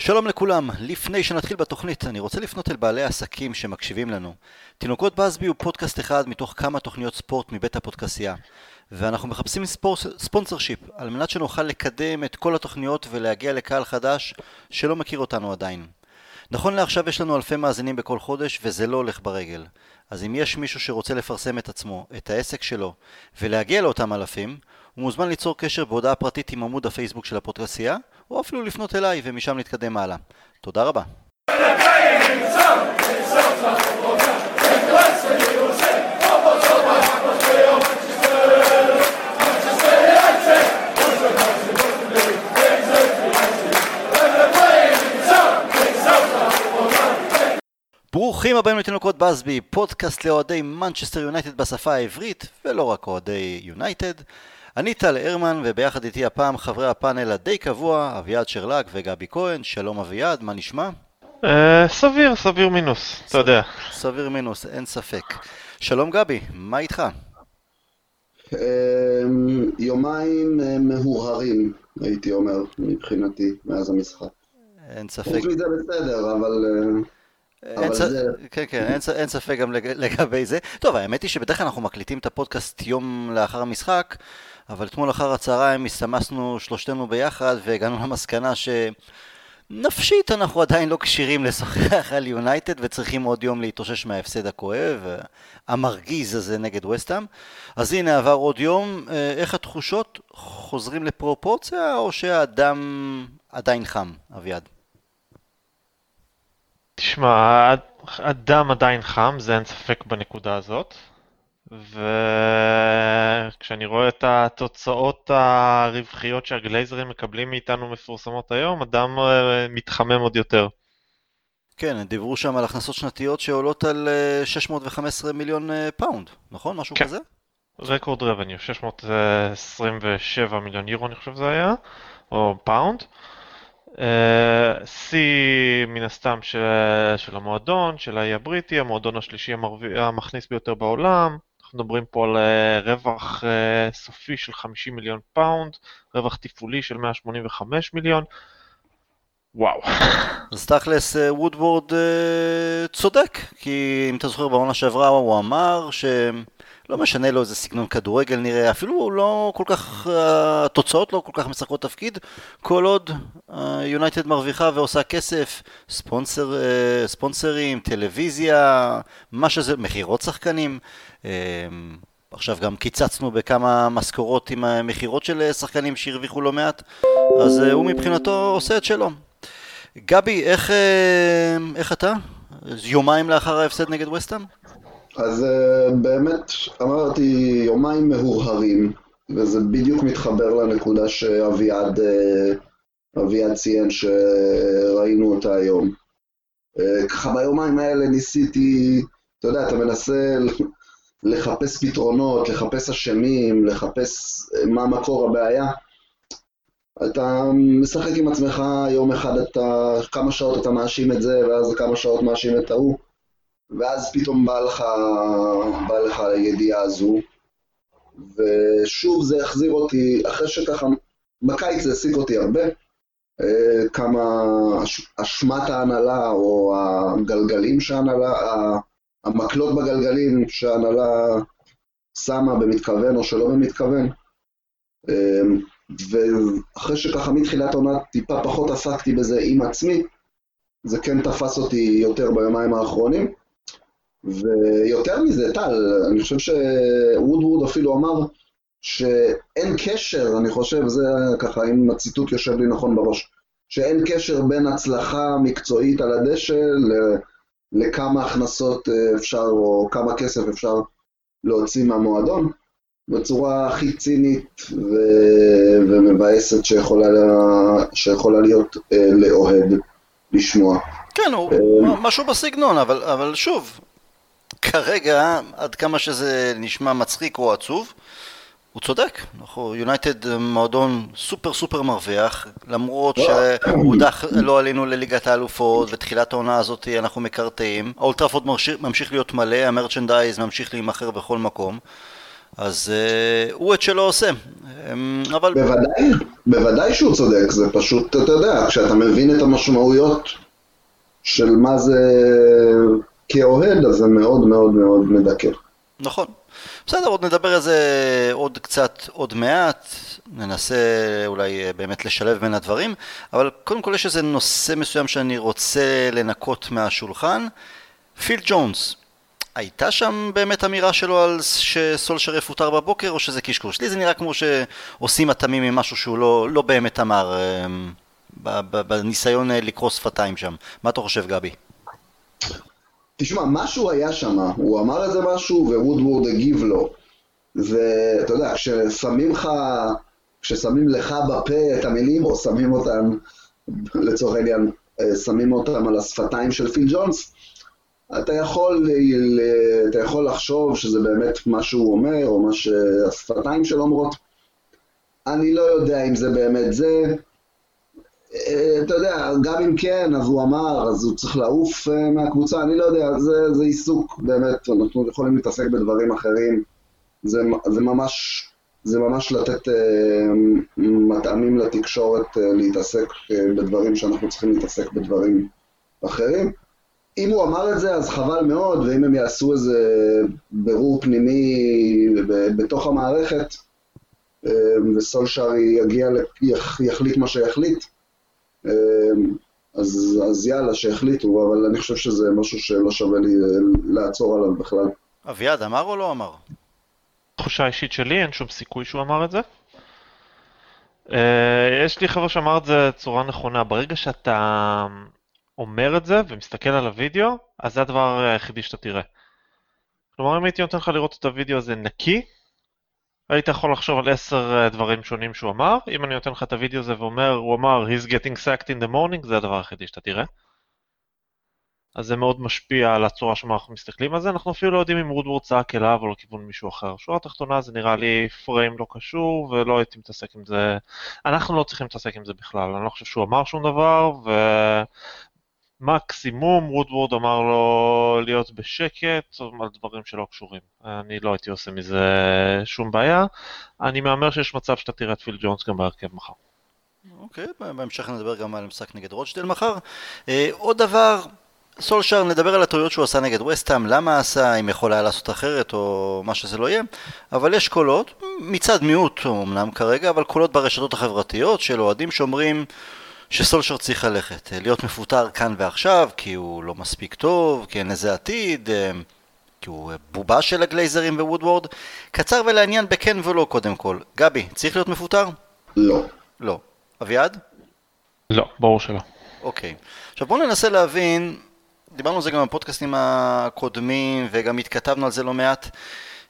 שלום לכולם, לפני שנתחיל בתוכנית, אני רוצה לפנות אל בעלי העסקים שמקשיבים לנו. תינוקות בסבי הוא פודקאסט אחד מתוך כמה תוכניות ספורט מבית הפודקסייה. ואנחנו מחפשים ספונסר שיפ על מנת שנוכל לקדם את כל התוכניות ולהגיע לקהל חדש שלא מכיר אותנו עדיין. נכון לעכשיו יש לנו אלפי מאזינים בכל חודש וזה לא הולך ברגל. אז אם יש מישהו שרוצה לפרסם את עצמו, את העסק שלו, ולהגיע לאותם אלפים, הוא מוזמן ליצור קשר בהודעה פרטית עם עמוד הפייסבוק של הפודקסייה, או אפילו לפנות אליי ומשם נתקדם הלאה. תודה רבה. ברוכים הבאים לתינוקות בסבי, פודקאסט לאוהדי מנצ'סטר יונייטד בשפה העברית, ולא רק אוהדי יונייטד. אני טל הרמן, וביחד איתי הפעם חברי הפאנל הדי קבוע, אביעד שרלק וגבי כהן. שלום אביעד, מה נשמע? אה, סביר, סביר מינוס, אתה יודע. סביר מינוס, אין ספק. שלום גבי, מה איתך? אמ, יומיים אה, מהורהרים, הייתי אומר, מבחינתי, מאז המשחק. אין ספק. חוץ מזה בסדר, אבל... אה, אין, ס... כן, כן, אין, אין ספק גם לגבי זה. טוב, האמת היא שבדרך כלל אנחנו מקליטים את הפודקאסט יום לאחר המשחק, אבל אתמול אחר הצהריים הסתמסנו שלושתנו ביחד והגענו למסקנה שנפשית אנחנו עדיין לא כשירים לשוחח על יונייטד וצריכים עוד יום להתאושש מההפסד הכואב, המרגיז הזה נגד וסטאם. אז הנה עבר עוד יום, אה, איך התחושות חוזרים לפרופורציה או שהאדם עדיין חם, אביעד? תשמע, הדם עדיין חם, זה אין ספק בנקודה הזאת. וכשאני רואה את התוצאות הרווחיות שהגלייזרים מקבלים מאיתנו מפורסמות היום, הדם אה, מתחמם עוד יותר. כן, דיברו שם על הכנסות שנתיות שעולות על 615 אה, מיליון אה, פאונד, נכון? משהו כן. כזה? record revenue, 627 מיליון יורו אני חושב זה היה, או פאונד. שיא מן הסתם של, של המועדון, של האי הבריטי, המועדון השלישי המכניס ביותר בעולם. אנחנו מדברים פה על אה, רווח אה, סופי של 50 מיליון פאונד, רווח תפעולי של 185 מיליון. וואו. אז תכלס אה, וודוורד צודק, כי אם אתה זוכר בעונה שעברה הוא אמר ש... לא משנה לו איזה סגנון כדורגל נראה, אפילו לא כל כך, התוצאות לא כל כך משחקות תפקיד, כל עוד יונייטד מרוויחה ועושה כסף, ספונסר, ספונסרים, טלוויזיה, מה שזה, מכירות שחקנים. אמ, עכשיו גם קיצצנו בכמה משכורות עם המכירות של שחקנים שהרוויחו לא מעט, אז אה, הוא מבחינתו עושה את שלו. גבי, איך, אה, איך אתה? יומיים לאחר ההפסד נגד וסטאם? אז אה, באמת, אמרתי, יומיים מהורהרים, וזה בדיוק מתחבר לנקודה שאביעד אביעד ציין שראינו אותה היום. ככה ביומיים האלה ניסיתי, אתה יודע, אתה מנסה לחפש פתרונות, לחפש אשמים, לחפש מה מקור הבעיה. אתה משחק עם עצמך, יום אחד אתה, כמה שעות אתה מאשים את זה, ואז כמה שעות מאשים את ההוא, ואז פתאום בא לך, בא לך הידיעה הזו, ושוב זה החזיר אותי, אחרי שככה, בקיץ זה העסיק אותי הרבה, אה, כמה אשמת ההנהלה, או הגלגלים שההנהלה, המקלות בגלגלים שההנהלה שמה במתכוון או שלא במתכוון. אמ, ואחרי שככה מתחילת העונה טיפה פחות עסקתי בזה עם עצמי, זה כן תפס אותי יותר ביומיים האחרונים. ויותר מזה, טל, אני חושב שוודווד אפילו אמר שאין קשר, אני חושב, זה ככה, אם הציטוט יושב לי נכון בראש, שאין קשר בין הצלחה מקצועית על הדשא לכמה הכנסות אה, אפשר, או כמה כסף אפשר להוציא מהמועדון, בצורה הכי צינית ו... ומבאסת שיכולה, לה... שיכולה להיות אה, לאוהד לשמוע. כן, הוא אה, משהו בסגנון, אבל, אבל שוב, כרגע, עד כמה שזה נשמע מצחיק או עצוב, הוא צודק, אנחנו יונייטד מועדון סופר סופר מרוויח, למרות לא. שהודח לא עלינו לליגת האלופות, ותחילת העונה הזאת אנחנו מקרטעים, האולטראפורד ממשיך להיות מלא, המרצ'נדייז ממשיך להימכר בכל מקום, אז uh, הוא את שלו עושה. Um, אבל... בוודאי, בוודאי שהוא צודק, זה פשוט, אתה יודע, כשאתה מבין את המשמעויות של מה זה כאוהד, אז זה מאוד מאוד מאוד מדכא. נכון. בסדר, עוד נדבר על זה עוד קצת, עוד מעט, ננסה אולי אה, באמת לשלב בין הדברים, אבל קודם כל יש איזה נושא מסוים שאני רוצה לנקות מהשולחן. פיל ג'ונס, הייתה שם באמת אמירה שלו על שסולשר יפוטר בבוקר, או שזה קשקוש? לי זה נראה כמו שעושים התמים עם משהו שהוא לא, לא באמת אמר אה, בניסיון אה, לקרוא שפתיים שם. מה אתה חושב, גבי? תשמע, משהו היה שם, הוא אמר איזה משהו ווודוורד הגיב לו. ואתה יודע, כששמים לך, כששמים לך בפה את המילים, או שמים אותם, לצורך העניין, אה, שמים אותם על השפתיים של פיל ג'ונס, אתה יכול, אתה יכול לחשוב שזה באמת מה שהוא אומר, או מה שהשפתיים שלו אומרות. אני לא יודע אם זה באמת זה. אה, אתה יודע, גם אם כן, אז הוא אמר, אז הוא צריך לעוף אה, מהקבוצה, אני לא יודע, זה, זה עיסוק, באמת, אנחנו יכולים להתעסק בדברים אחרים. זה, זה ממש... זה ממש לתת uh, מטעמים לתקשורת uh, להתעסק uh, בדברים שאנחנו צריכים להתעסק בדברים אחרים. אם הוא אמר את זה, אז חבל מאוד, ואם הם יעשו איזה בירור פנימי בתוך המערכת, וסולשר יגיע, יחליט מה שיחליט, אז, אז יאללה, שיחליטו, אבל אני חושב שזה משהו שלא שווה לי לעצור עליו בכלל. אביעד, אמר או לא אמר? תחושה אישית שלי, אין שום סיכוי שהוא אמר את זה. Uh, יש לי חבר שאמר את זה בצורה נכונה, ברגע שאתה אומר את זה ומסתכל על הוידאו, אז זה הדבר היחידי שאתה תראה. כלומר, אם הייתי נותן לך לראות את הוידאו הזה נקי, היית יכול לחשוב על עשר אה, דברים שונים שהוא אמר. אם אני נותן לך את הוידאו הזה ואומר, הוא אמר, he's getting sacked in the morning, זה הדבר היחידי שאתה תראה. אז זה מאוד משפיע על הצורה שבה אנחנו מסתכלים על זה. אנחנו אפילו לא יודעים אם וודוורד צעק אליו או לכיוון מישהו אחר. שורה תחתונה זה נראה לי פריים לא קשור ולא הייתי מתעסק עם זה. אנחנו לא צריכים להתעסק עם זה בכלל. אני לא חושב שהוא אמר שום דבר ומקסימום וודוורד אמר לו להיות בשקט על דברים שלא קשורים. אני לא הייתי עושה מזה שום בעיה. אני מהמר שיש מצב שאתה תראה את פיל ג'ונס גם בהרכב מחר. אוקיי, okay, בהמשך נדבר גם על משחק נגד רוטשטיין מחר. אה, עוד דבר, סולשר, נדבר על הטעויות שהוא עשה נגד וסטאם, למה עשה, אם יכול היה לעשות אחרת או מה שזה לא יהיה, אבל יש קולות, מצד מיעוט אמנם כרגע, אבל קולות ברשתות החברתיות של אוהדים שאומרים שסולשר צריך ללכת, להיות מפוטר כאן ועכשיו, כי הוא לא מספיק טוב, כי אין לזה עתיד, אה, כי הוא בובה של הגלייזרים ווודוורד. קצר ולעניין בכן ולא קודם כל. גבי, צריך להיות מפוטר? לא. לא. אביעד? לא, ברור שלא. אוקיי. עכשיו בואו ננסה להבין דיברנו על זה גם בפודקאסטים הקודמים וגם התכתבנו על זה לא מעט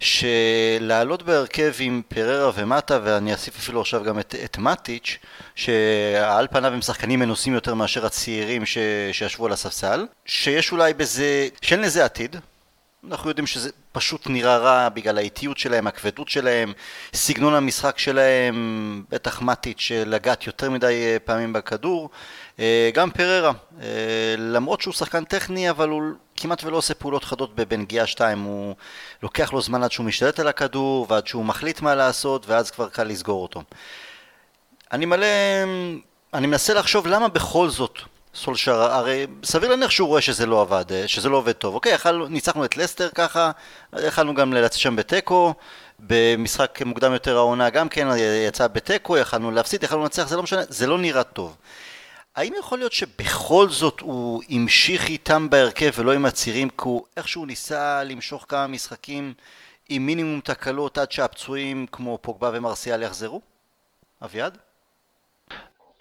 שלעלות בהרכב עם פררה ומטה ואני אוסיף אפילו עכשיו גם את, את מטיץ' שעל פניו הם שחקנים מנוסים יותר מאשר הצעירים ש, שישבו על הספסל שיש אולי בזה, שאין לזה עתיד אנחנו יודעים שזה פשוט נראה רע בגלל האיטיות שלהם, הכבדות שלהם, סגנון המשחק שלהם, בטח מטיץ' לגעת יותר מדי אה, פעמים בכדור. אה, גם פררה, אה, למרות שהוא שחקן טכני, אבל הוא כמעט ולא עושה פעולות חדות בנגיעה 2, הוא לוקח לו זמן עד שהוא משתלט על הכדור, ועד שהוא מחליט מה לעשות, ואז כבר קל לסגור אותו. אני מלא... אני מנסה לחשוב למה בכל זאת סולשר, הרי סביר להניח שהוא רואה שזה לא עבד, שזה לא עובד טוב. אוקיי, יכל, ניצחנו את לסטר ככה, יכלנו גם לצאת שם בתיקו, במשחק מוקדם יותר העונה גם כן יצא בתיקו, יכלנו להפסיד, יכלנו לנצח, זה לא משנה, זה לא נראה טוב. האם יכול להיות שבכל זאת הוא המשיך איתם בהרכב ולא עם הצירים כי הוא איכשהו ניסה למשוך כמה משחקים עם מינימום תקלות עד שהפצועים כמו פוגבה ומרסיאל יחזרו? אביעד?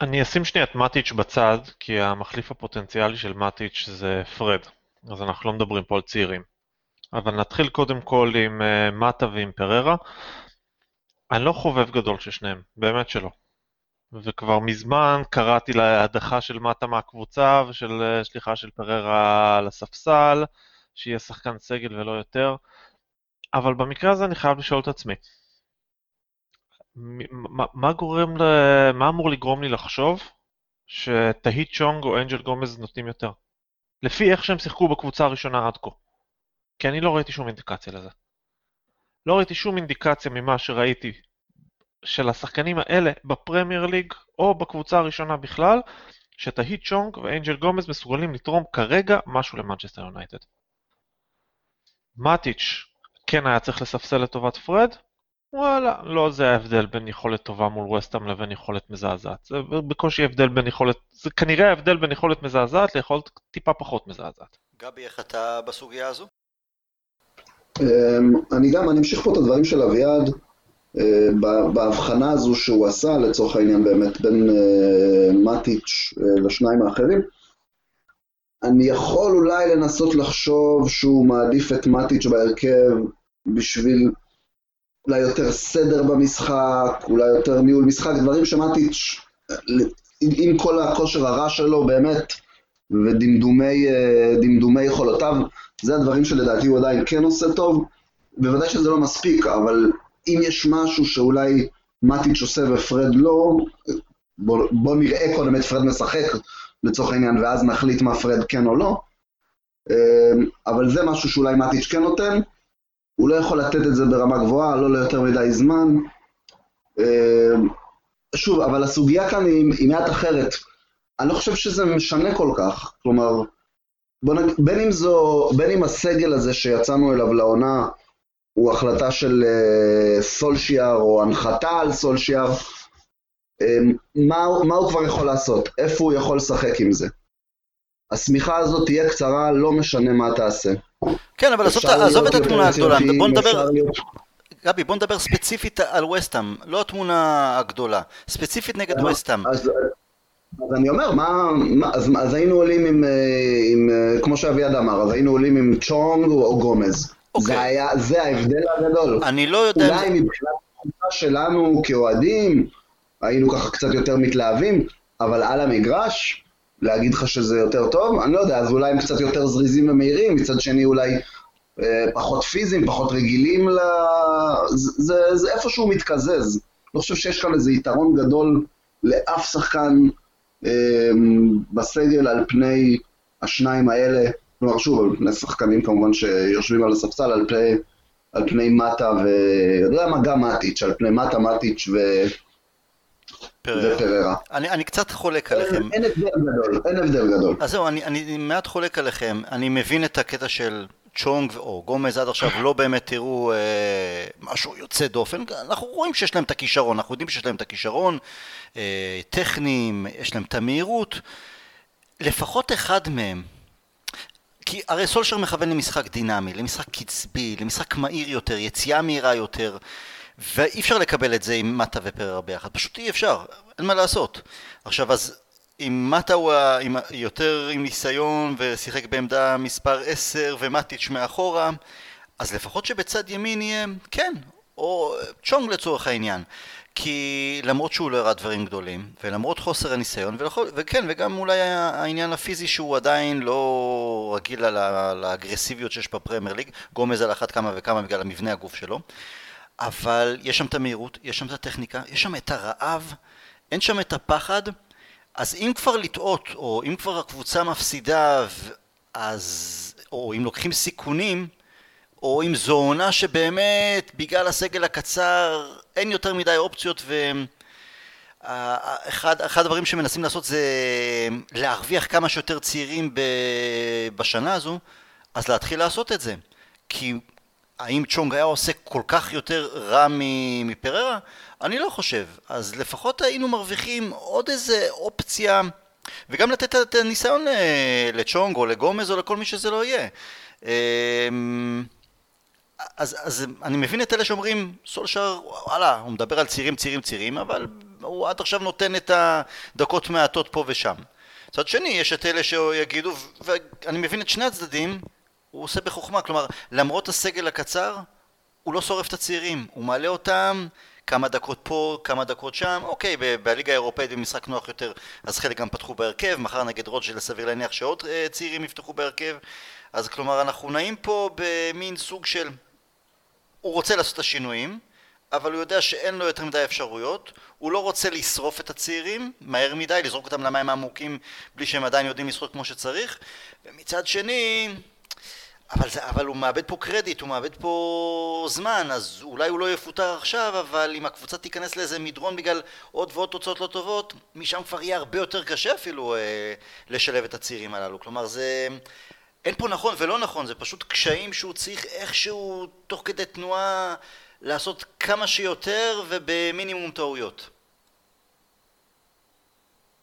אני אשים שנייה את מטיץ' בצד, כי המחליף הפוטנציאלי של מטיץ' זה פרד, אז אנחנו לא מדברים פה על צעירים. אבל נתחיל קודם כל עם uh, מטה ועם פררה. אני לא חובב גדול של שניהם, באמת שלא. וכבר מזמן קראתי להדחה של מטה מהקבוצה ושל אה, שליחה של פררה על הספסל, שיהיה שחקן סגל ולא יותר. אבל במקרה הזה אני חייב לשאול את עצמי, מה, מה גורם, ל... מה אמור לגרום לי לחשוב שתהית צ'ונג או אנג'ל גומז נותנים יותר? לפי איך שהם שיחקו בקבוצה הראשונה עד כה. כי אני לא ראיתי שום אינדיקציה לזה. לא ראיתי שום אינדיקציה ממה שראיתי של השחקנים האלה בפרמייר ליג או בקבוצה הראשונה בכלל, שטהית' צ'ונג ואנג'ל גומז מסוגלים לתרום כרגע משהו למנצ'סטר יונייטד. מאטיץ' כן היה צריך לספסל לטובת פרד, וואלה, לא זה ההבדל בין יכולת טובה מול ווסטהאם לבין יכולת מזעזעת. זה בקושי הבדל בין יכולת, זה כנראה ההבדל בין יכולת מזעזעת ליכולת טיפה פחות מזעזעת. גבי, איך אתה בסוגיה הזו? אמ, אני גם, אני אמשיך פה את הדברים של אביעד, בהבחנה הזו שהוא עשה, לצורך העניין באמת, בין אה, מטיץ' אה, לשניים האחרים. אני יכול אולי לנסות לחשוב שהוא מעדיף את מטיץ' בהרכב בשביל אולי יותר סדר במשחק, אולי יותר ניהול משחק, דברים שמטיץ', עם כל הכושר הרע שלו באמת, ודמדומי יכולותיו, זה הדברים שלדעתי הוא עדיין כן עושה טוב. בוודאי שזה לא מספיק, אבל אם יש משהו שאולי מטיץ' עושה ופרד לא, בוא, בוא נראה קודם את פרד משחק לצורך העניין, ואז נחליט מה פרד כן או לא. אמ, אבל זה משהו שאולי מטיץ' כן נותן. הוא לא יכול לתת את זה ברמה גבוהה, לא ליותר מדי זמן. אמ, שוב, אבל הסוגיה כאן היא, היא מעט אחרת. אני לא חושב שזה משנה כל כך. כלומר, נג... בין, אם זו, בין אם הסגל הזה שיצאנו אליו לעונה הוא החלטה של uh, סולשיאר או הנחתה על סולשיאר, um, מה, מה הוא כבר יכול לעשות? איפה הוא יכול לשחק עם זה? השמיכה הזאת תהיה קצרה, לא משנה מה תעשה. כן, אבל עזוב את התמונה הגדולה, בוא נדבר... גבי, בוא נדבר ספציפית על וסטאם, לא התמונה הגדולה, ספציפית נגד וסטאם. אז, אז אני אומר, מה, מה אז, אז היינו עולים עם, אה, עם, אה, כמו שאביעד אמר, אז היינו עולים עם צ'ונג או גומז. אוקיי. זה היה, זה ההבדל הגדול. אני לא יודע... אולי מבחינת התחושה שלנו כאוהדים, היינו ככה קצת יותר מתלהבים, אבל על המגרש, להגיד לך שזה יותר טוב? אני לא יודע, אז אולי הם קצת יותר זריזים ומהירים, מצד שני אולי אה, פחות פיזיים, פחות רגילים ל... זה, זה, זה איפשהו מתקזז. לא חושב שיש כאן איזה יתרון גדול לאף שחקן אה, בסגל על פני השניים האלה. כלומר, שוב, על פני שחקנים כמובן שיושבים על הספסל, על פני, על פני מטה ו... יודע מה, גם מטיץ', על פני מטה, מטיץ' ו... ופררה. אני, אני קצת חולק עליכם. אין הבדל גדול, אין הבדל גדול. אז זהו, אני, אני מעט חולק עליכם. אני מבין את הקטע של צ'ונג או גומז עד עכשיו לא באמת תראו אה, משהו יוצא דופן. אנחנו רואים שיש להם את הכישרון, אנחנו יודעים שיש להם את הכישרון, אה, טכניים, יש להם את המהירות. לפחות אחד מהם כי הרי סולשר מכוון למשחק דינמי, למשחק קצבי, למשחק מהיר יותר, יציאה מהירה יותר, ואי אפשר לקבל את זה עם מטה ופרר ביחד, פשוט אי אפשר, אין מה לעשות. עכשיו אז אם מטה הוא עם, יותר עם ניסיון ושיחק בעמדה מספר 10 ומטיץ' מאחורה, אז לפחות שבצד ימין יהיה, כן, או צ'ונג לצורך העניין. כי למרות שהוא לא הראה דברים גדולים, ולמרות חוסר הניסיון, ולכל, וכן, וגם אולי העניין הפיזי שהוא עדיין לא רגיל על האגרסיביות שיש בפרמייר ליג, גומז על אחת כמה וכמה בגלל המבנה הגוף שלו, אבל יש שם את המהירות, יש שם את הטכניקה, יש שם את הרעב, אין שם את הפחד, אז אם כבר לטעות, או אם כבר הקבוצה מפסידה, אז, או אם לוקחים סיכונים, או אם זו עונה שבאמת בגלל הסגל הקצר אין יותר מדי אופציות ואחד אחד הדברים שמנסים לעשות זה להרוויח כמה שיותר צעירים בשנה הזו אז להתחיל לעשות את זה כי האם צ'ונג היה עושה כל כך יותר רע מפררה? אני לא חושב. אז לפחות היינו מרוויחים עוד איזה אופציה וגם לתת את הניסיון לצ'ונג או לגומז או לכל מי שזה לא יהיה. אז, אז אני מבין את אלה שאומרים, סולשר, וואלה, הוא מדבר על צעירים, צעירים, צעירים, אבל הוא עד עכשיו נותן את הדקות מעטות פה ושם. מצד שני, יש את אלה שיגידו, ואני מבין את שני הצדדים, הוא עושה בחוכמה, כלומר, למרות הסגל הקצר, הוא לא שורף את הצעירים, הוא מעלה אותם כמה דקות פה, כמה דקות שם, אוקיי, בליגה האירופאית במשחק נוח יותר, אז חלק גם פתחו בהרכב, מחר נגד רוג'ל סביר להניח שעוד אה, צעירים יפתחו בהרכב, אז כלומר, אנחנו נעים פה במין סוג של... הוא רוצה לעשות את השינויים, אבל הוא יודע שאין לו יותר מדי אפשרויות, הוא לא רוצה לשרוף את הצעירים מהר מדי, לזרוק אותם למים העמוקים בלי שהם עדיין יודעים לשרוף כמו שצריך, ומצד שני, אבל, זה, אבל הוא מאבד פה קרדיט, הוא מאבד פה זמן, אז אולי הוא לא יפוטר עכשיו, אבל אם הקבוצה תיכנס לאיזה מדרון בגלל עוד ועוד תוצאות לא טובות, משם כבר יהיה הרבה יותר קשה אפילו אה, לשלב את הצעירים הללו. כלומר, זה... אין פה נכון ולא נכון, זה פשוט קשיים שהוא צריך איכשהו, תוך כדי תנועה, לעשות כמה שיותר ובמינימום טעויות.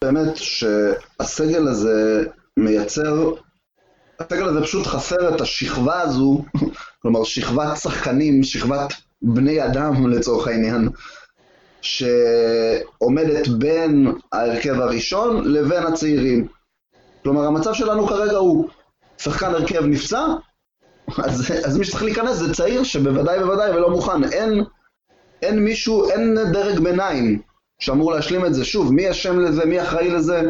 באמת שהסגל הזה מייצר הסגל הזה פשוט חסר את השכבה הזו, כלומר שכבת שחקנים, שכבת בני אדם לצורך העניין, שעומדת בין ההרכב הראשון לבין הצעירים. כלומר המצב שלנו כרגע הוא שחקן הרכב נפצע, אז, אז מי שצריך להיכנס זה צעיר שבוודאי בוודאי ולא מוכן. אין, אין מישהו, אין דרג ביניים שאמור להשלים את זה. שוב, מי אשם לזה, מי אחראי לזה?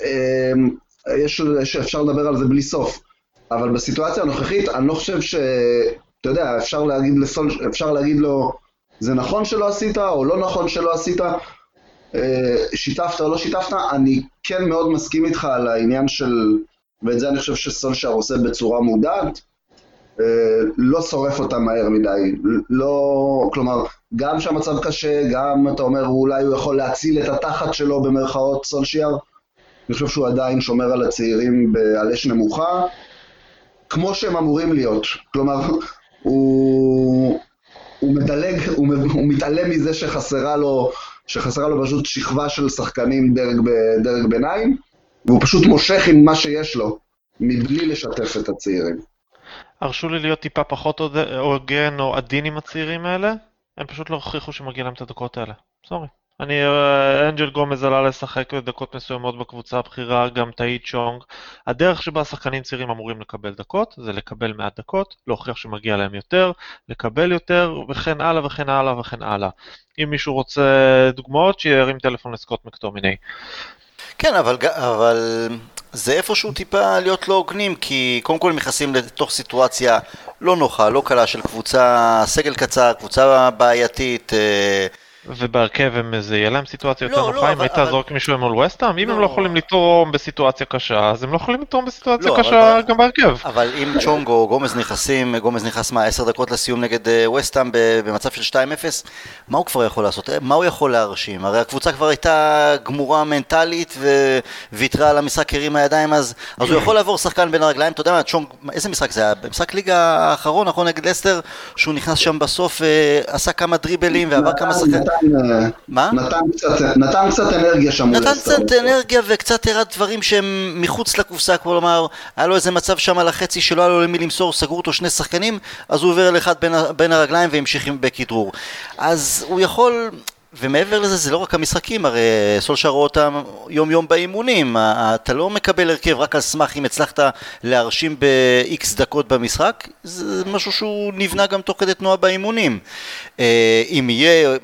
אמ, יש, יש, אפשר לדבר על זה בלי סוף. אבל בסיטואציה הנוכחית, אני לא חושב ש... אתה יודע, אפשר להגיד, לסול, אפשר להגיד לו, זה נכון שלא עשית, או לא נכון שלא עשית, אה, שיתפת או לא שיתפת, אני כן מאוד מסכים איתך על העניין של, ואת זה אני חושב שסולשר עושה בצורה מודעת, אה, לא שורף אותה מהר מדי. לא, כלומר, גם שהמצב קשה, גם אתה אומר, אולי הוא יכול להציל את התחת שלו במרכאות סולשיאר, אני חושב שהוא עדיין שומר על הצעירים על אש נמוכה, כמו שהם אמורים להיות. כלומר, הוא, הוא מדלג, הוא, הוא מתעלם מזה שחסרה לו, שחסרה לו פשוט שכבה של שחקנים דרג, דרג ביניים, והוא פשוט מושך עם מה שיש לו, מבלי לשתף את הצעירים. הרשו לי להיות טיפה פחות הוגן או עדין עם הצעירים האלה, הם פשוט לא הוכיחו שמגיע להם את הדקות האלה. סורי. אני, אה, אנג'ל גומז עלה לשחק בדקות מסוימות בקבוצה הבכירה, גם טאי צ'ונג. הדרך שבה שחקנים צעירים אמורים לקבל דקות, זה לקבל מעט דקות, להוכיח שמגיע להם יותר, לקבל יותר, וכן הלאה וכן הלאה וכן הלאה. אם מישהו רוצה דוגמאות, שירים טלפון לסקוט מקטומיני. כן, אבל, אבל זה איפשהו טיפה להיות לא הוגנים, כי קודם כל הם נכנסים לתוך סיטואציה לא נוחה, לא קלה של קבוצה, סגל קצר, קבוצה בעייתית. אה, ובהרכב זה יהיה להם סיטואציה יותר לא, נוחה לא, אם היית זורק מישהו מול וסטאם? אם הם לא, לא יכולים לתרום בסיטואציה קשה, אז הם לא יכולים לתרום בסיטואציה קשה גם בהרכב. אבל אם צ'ונג או גומז נכנסים, גומז נכנס מה, 10 דקות לסיום נגד וסטאם במצב של 2-0, מה הוא כבר יכול לעשות? מה הוא יכול להרשים? הרי הקבוצה כבר הייתה גמורה מנטלית וויתרה על המשחק הרימה ידיים, אז הוא יכול לעבור שחקן בין הרגליים, אתה יודע מה, צ'ונג, איזה משחק זה היה? במשחק ליגה האחרון, נכון, נגד לסטר, שהוא נכנס שם בסוף, אה, עשה כמה דריבלים ועבר כמה שחקנים. מה? נתן קצת, נתן קצת אנרגיה שם. נתן קצת אנרגיה וקצת הראה דברים שהם מחוץ לקופסה, כלומר, היה לו איזה מצב שם על החצי שלא היה לו למי למסור, סגרו אותו שני שחקנים, אז הוא עובר לאחד בין, בין הרגליים והמשיך בכדרור. אז הוא יכול, ומעבר לזה זה לא רק המשחקים, הרי סולשר רואה אותם יום יום באימונים, אתה לא מקבל הרכב רק על סמך אם הצלחת להרשים ב-X דקות במשחק, זה משהו שהוא נבנה גם תוך כדי תנועה באימונים. אה, אם יהיה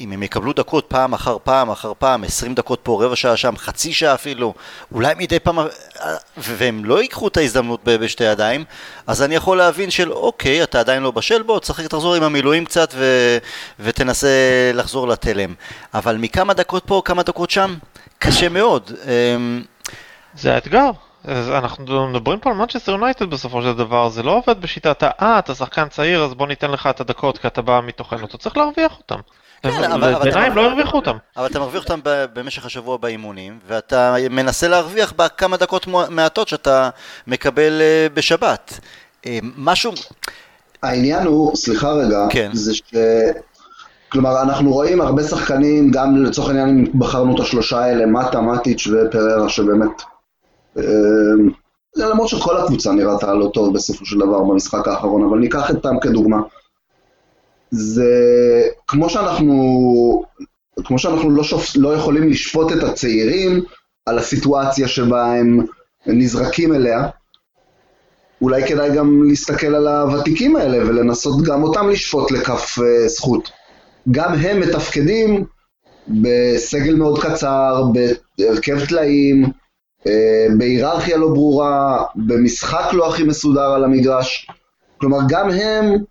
אם הם יקבלו דקות פעם אחר פעם אחר פעם, 20 דקות פה, רבע שעה שם, חצי שעה אפילו, אולי מדי פעם, והם לא ייקחו את ההזדמנות בשתי ידיים, אז אני יכול להבין של אוקיי, אתה עדיין לא בשל, בוא, תשחק, תחזור עם המילואים קצת ו... ותנסה לחזור לתלם. אבל מכמה דקות פה, כמה דקות שם, קשה מאוד. אמ, זה האתגר. אנחנו מדברים פה על מנצ'סטר יונייטד בסופו של דבר, זה לא עובד בשיטת אה, אתה שחקן צעיר אז בוא ניתן לך את הדקות כי אתה בא מתוכנו, אתה צריך להרוויח אותם. כן, ביניים לא הרוויחו אותם. אבל אתה מרוויח אותם במשך השבוע באימונים, ואתה מנסה להרוויח בכמה דקות מעטות שאתה מקבל אה, בשבת. אה, משהו... העניין הוא, סליחה רגע, כן. זה ש... כלומר, אנחנו רואים הרבה שחקנים, גם לצורך העניין אם בחרנו את השלושה האלה, מטה, מטיץ' ופררה, שבאמת... אה, למרות שכל הקבוצה נראתה לא טוב בסופו של דבר במשחק האחרון, אבל ניקח אותם כדוגמה. זה כמו שאנחנו, כמו שאנחנו לא, שופ, לא יכולים לשפוט את הצעירים על הסיטואציה שבה הם נזרקים אליה, אולי כדאי גם להסתכל על הוותיקים האלה ולנסות גם אותם לשפוט לכף uh, זכות. גם הם מתפקדים בסגל מאוד קצר, בהרכב טלאים, uh, בהיררכיה לא ברורה, במשחק לא הכי מסודר על המגרש. כלומר, גם הם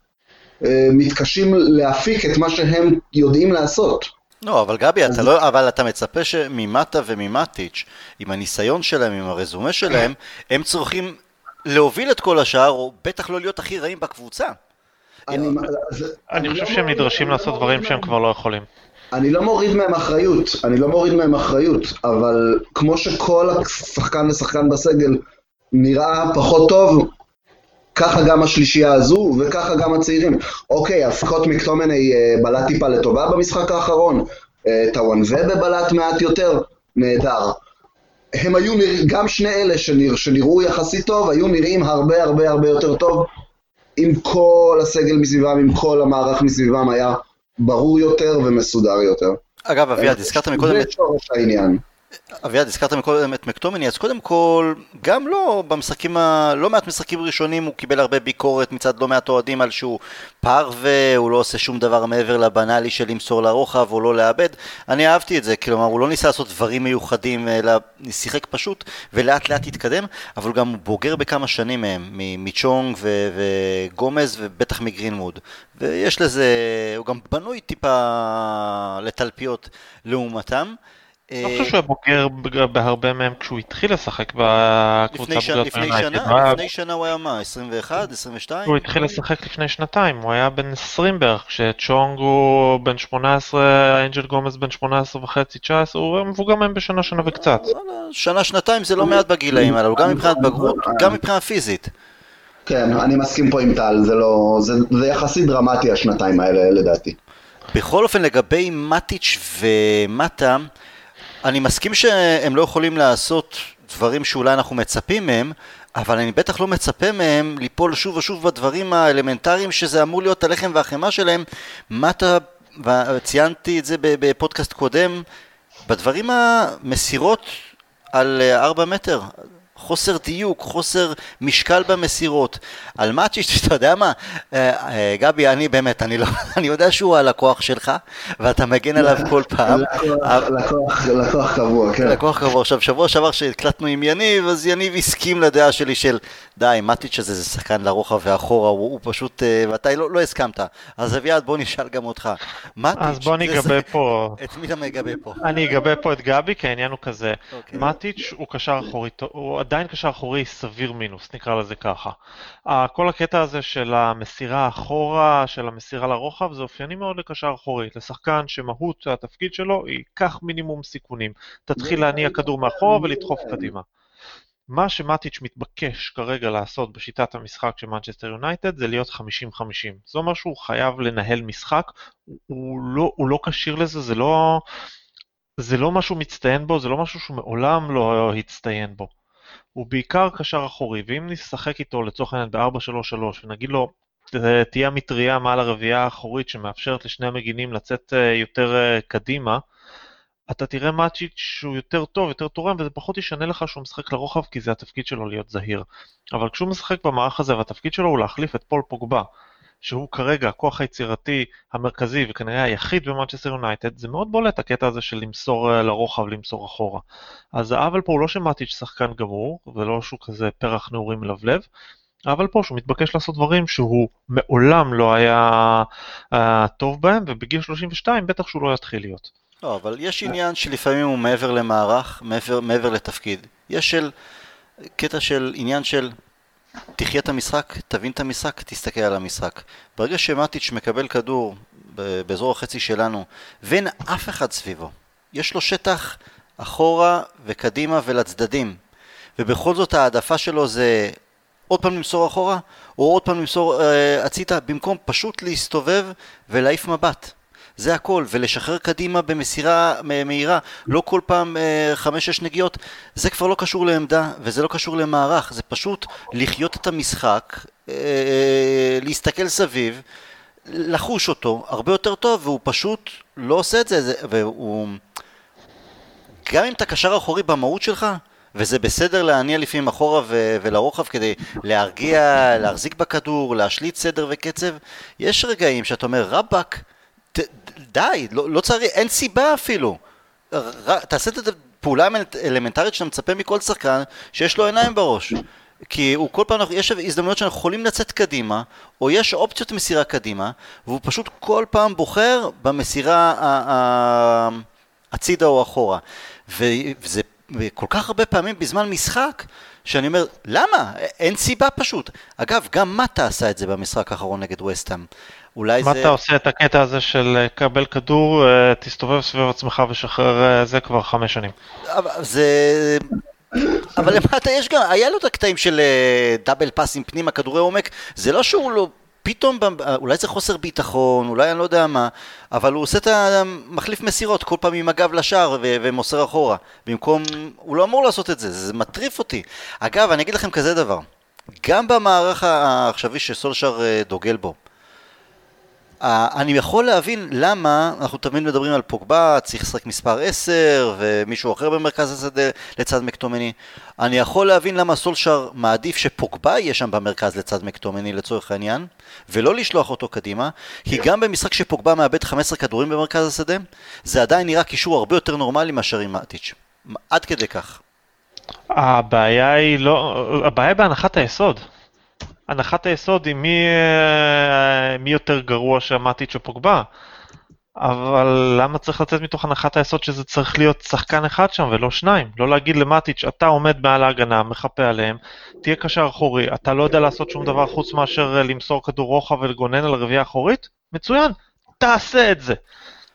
מתקשים להפיק את מה שהם יודעים לעשות. לא, אבל גבי, אז... אתה לא, אבל אתה מצפה שממטה וממטיץ', עם הניסיון שלהם, עם הרזומה שלהם, הם צורכים להוביל את כל השאר, או בטח לא להיות הכי רעים בקבוצה. אני, אני חושב לא שהם נדרשים לעשות דברים שהם כבר לא יכולים. אני לא מוריד מהם אחריות, אני לא מוריד מהם אחריות, אבל כמו שכל שחקן ושחקן בסגל נראה פחות טוב, ככה גם השלישייה הזו, וככה גם הצעירים. אוקיי, אז סקוט מקטומני אה, בלט טיפה לטובה במשחק האחרון, אה, טאוואן ובה בלט מעט יותר, נהדר. הם היו נרא... גם שני אלה שנרא... שנראו יחסית טוב, היו נראים הרבה הרבה הרבה יותר טוב, אם כל הסגל מסביבם, אם כל המערך מסביבם היה ברור יותר ומסודר יותר. אגב, אביעד, הזכרת מקודם זה שורש העניין. אביעד, הזכרת מקודם את מקטומני, אז קודם כל, גם לא במשחקים, ה... לא מעט משחקים ראשונים הוא קיבל הרבה ביקורת מצד לא מעט אוהדים על שהוא פרווה, הוא לא עושה שום דבר מעבר לבנאלי של למסור לרוחב או לא לאבד. אני אהבתי את זה, כלומר, הוא לא ניסה לעשות דברים מיוחדים, אלא שיחק פשוט ולאט לאט התקדם, אבל הוא גם בוגר בכמה שנים מהם, מצ'ונג ו- וגומז ובטח מגרינמוד. ויש לזה, הוא גם בנוי טיפה לתלפיות לעומתם. אני לא חושב שהוא היה בוגר בהרבה מהם כשהוא התחיל לשחק בקבוצה. בוגרת לפני שנה, לפני שנה הוא היה מה? 21? 22? הוא התחיל לשחק לפני שנתיים, הוא היה בן 20 בערך, כשצ'ונג הוא בן 18, אנג'ל גומז בן 18 וחצי, 19, הוא מבוגר מהם בשנה, שנה וקצת. וואלה, שנה, שנתיים זה לא מעט בגילאים הללו, גם מבחינת בגרות, גם מבחינה פיזית. כן, אני מסכים פה עם טל, זה לא... זה, זה יחסית דרמטי השנתיים האלה לדעתי. בכל אופן, לגבי מטיץ' ומטה, אני מסכים שהם לא יכולים לעשות דברים שאולי אנחנו מצפים מהם, אבל אני בטח לא מצפה מהם ליפול שוב ושוב בדברים האלמנטריים שזה אמור להיות הלחם והחמאה שלהם. מטה, וציינתי את זה בפודקאסט קודם, בדברים המסירות על 4 מטר. חוסר דיוק, חוסר משקל במסירות. על מאצ'יץ', אתה יודע מה, אה, אה, גבי, אני באמת, אני לא, אני יודע שהוא הלקוח שלך, ואתה מגן עליו כל פעם. לקוח, קבוע, כן. לקוח קבוע. עכשיו, שבוע שעבר שהקלטנו עם יניב, אז יניב הסכים לדעה שלי של, די, מאטיץ' הזה זה שחקן לרוחב ואחורה, הוא, הוא פשוט, אה, ואתה לא, לא הסכמת. אז אביעד, בוא נשאל גם אותך. מאטיץ', אז בוא זה- נגבה פה. את מי אתה מגבה פה? אני אגבה פה את גבי, כי העניין הוא כזה. אוקיי. מאטיץ' הוא קשר אחורי, הוא עדיין קשר אחורי סביר מינוס, נקרא לזה ככה. כל הקטע הזה של המסירה אחורה, של המסירה לרוחב, זה אופייני מאוד לקשר אחורי. לשחקן שמהות התפקיד שלו היא קח מינימום סיכונים. תתחיל להניע כדור מאחורה ולדחוף קדימה. מה שמטיץ' מתבקש כרגע לעשות בשיטת המשחק של מנצ'סטר יונייטד זה להיות 50-50. זה אומר שהוא חייב לנהל משחק, הוא- הוא לא, הוא לא כשיר לזה, זה לא, זה לא משהו מצטיין בו, זה לא משהו שהוא מעולם לא הצטיין בו. הוא בעיקר קשר אחורי, ואם נשחק איתו לצורך העניין ב-4-3-3 ונגיד לו "ת- תהיה המטריה מעל הרביעייה האחורית שמאפשרת לשני המגינים לצאת אה, יותר אה, קדימה, אתה תראה מאטיץ' שהוא יותר טוב, יותר תורם, וזה פחות ישנה לך שהוא משחק לרוחב, כי זה התפקיד שלו להיות זהיר. אבל כשהוא משחק במערך הזה, והתפקיד שלו הוא להחליף את פול פוגבה, שהוא כרגע הכוח היצירתי המרכזי וכנראה היחיד במנצ'סטר יונייטד, זה מאוד בולט הקטע הזה של למסור אה, לרוחב, למסור אחורה. אז העוול פה הוא לא שמטיץ' שחקן גמור, ולא שהוא כזה פרח נעורים מלבלב, אבל פה שהוא מתבקש לעשות דברים שהוא מעולם לא היה uh, טוב בהם, ובגיל 32 בטח שהוא לא יתחיל להיות. לא, אבל יש עניין שלפעמים הוא מעבר למערך, מעבר, מעבר לתפקיד. יש של, קטע של עניין של תחיה את המשחק, תבין את המשחק, תסתכל על המשחק. ברגע שמטיץ' מקבל כדור באזור החצי שלנו, ואין אף אחד סביבו, יש לו שטח אחורה וקדימה ולצדדים, ובכל זאת ההעדפה שלו זה עוד פעם למסור אחורה, או עוד פעם למסור אה, הציתה, במקום פשוט להסתובב ולהעיף מבט. זה הכל, ולשחרר קדימה במסירה מהירה, לא כל פעם אה, חמש-שש נגיעות, זה כבר לא קשור לעמדה, וזה לא קשור למערך, זה פשוט לחיות את המשחק, אה, להסתכל סביב, לחוש אותו הרבה יותר טוב, והוא פשוט לא עושה את זה והוא... גם אם אתה קשר אחורי במהות שלך, וזה בסדר להניע לפעמים אחורה ו- ולרוחב כדי להרגיע, להחזיק בכדור, להשליט סדר וקצב, יש רגעים שאתה אומר, רבאק, ת- די, לא, לא צריך, אין סיבה אפילו. ר, תעשה את הפעולה האלמנטרית שאתה מצפה מכל שחקן שיש לו עיניים בראש. כי הוא כל פעם, יש הזדמנויות שאנחנו יכולים לצאת קדימה, או יש אופציות מסירה קדימה, והוא פשוט כל פעם בוחר במסירה הצידה או אחורה. וזה וכל כך הרבה פעמים בזמן משחק, שאני אומר, למה? אין סיבה פשוט. אגב, גם מטה עשה את זה במשחק האחרון נגד וסטאם. אולי זה... מטה עושה את הקטע הזה של אה, קבל כדור, אה, תסתובב סביב עצמך ושחרר זה כבר חמש שנים. אבל זה... אבל למטה יש גם, היה לו את הקטעים של דאבל פאסים פנימה, כדורי עומק, זה לא שהוא לא... פתאום, אולי זה חוסר ביטחון, אולי אני לא יודע מה, אבל הוא עושה את המחליף מסירות כל פעם עם הגב לשער ו- ומוסר אחורה. במקום, הוא לא אמור לעשות את זה, זה מטריף אותי. אגב, אני אגיד לכם כזה דבר, גם במערך העכשווי שסולשר אה, דוגל בו, אני יכול להבין למה אנחנו תמיד מדברים על פוגבה, צריך לשחק מספר 10 ומישהו אחר במרכז השדה לצד מקטומני. אני יכול להבין למה סולשר מעדיף שפוגבה יהיה שם במרכז לצד מקטומני לצורך העניין, ולא לשלוח אותו קדימה, כי גם במשחק שפוגבה מאבד 15 כדורים במרכז השדה, זה עדיין נראה קישור הרבה יותר נורמלי מאשר עם מאטיץ'. עד כדי כך. הבעיה היא לא, הבעיה היא בהנחת היסוד. הנחת היסוד היא מי, אה, מי יותר גרוע שמטיץ' או פוגבה. אבל למה צריך לצאת מתוך הנחת היסוד שזה צריך להיות שחקן אחד שם ולא שניים? לא להגיד למטיץ', אתה עומד מעל ההגנה, מחפה עליהם, תהיה קשר אחורי, אתה לא יודע לעשות שום דבר חוץ מאשר למסור כדור רוחב ולגונן על רביעייה אחורית? מצוין, תעשה את זה.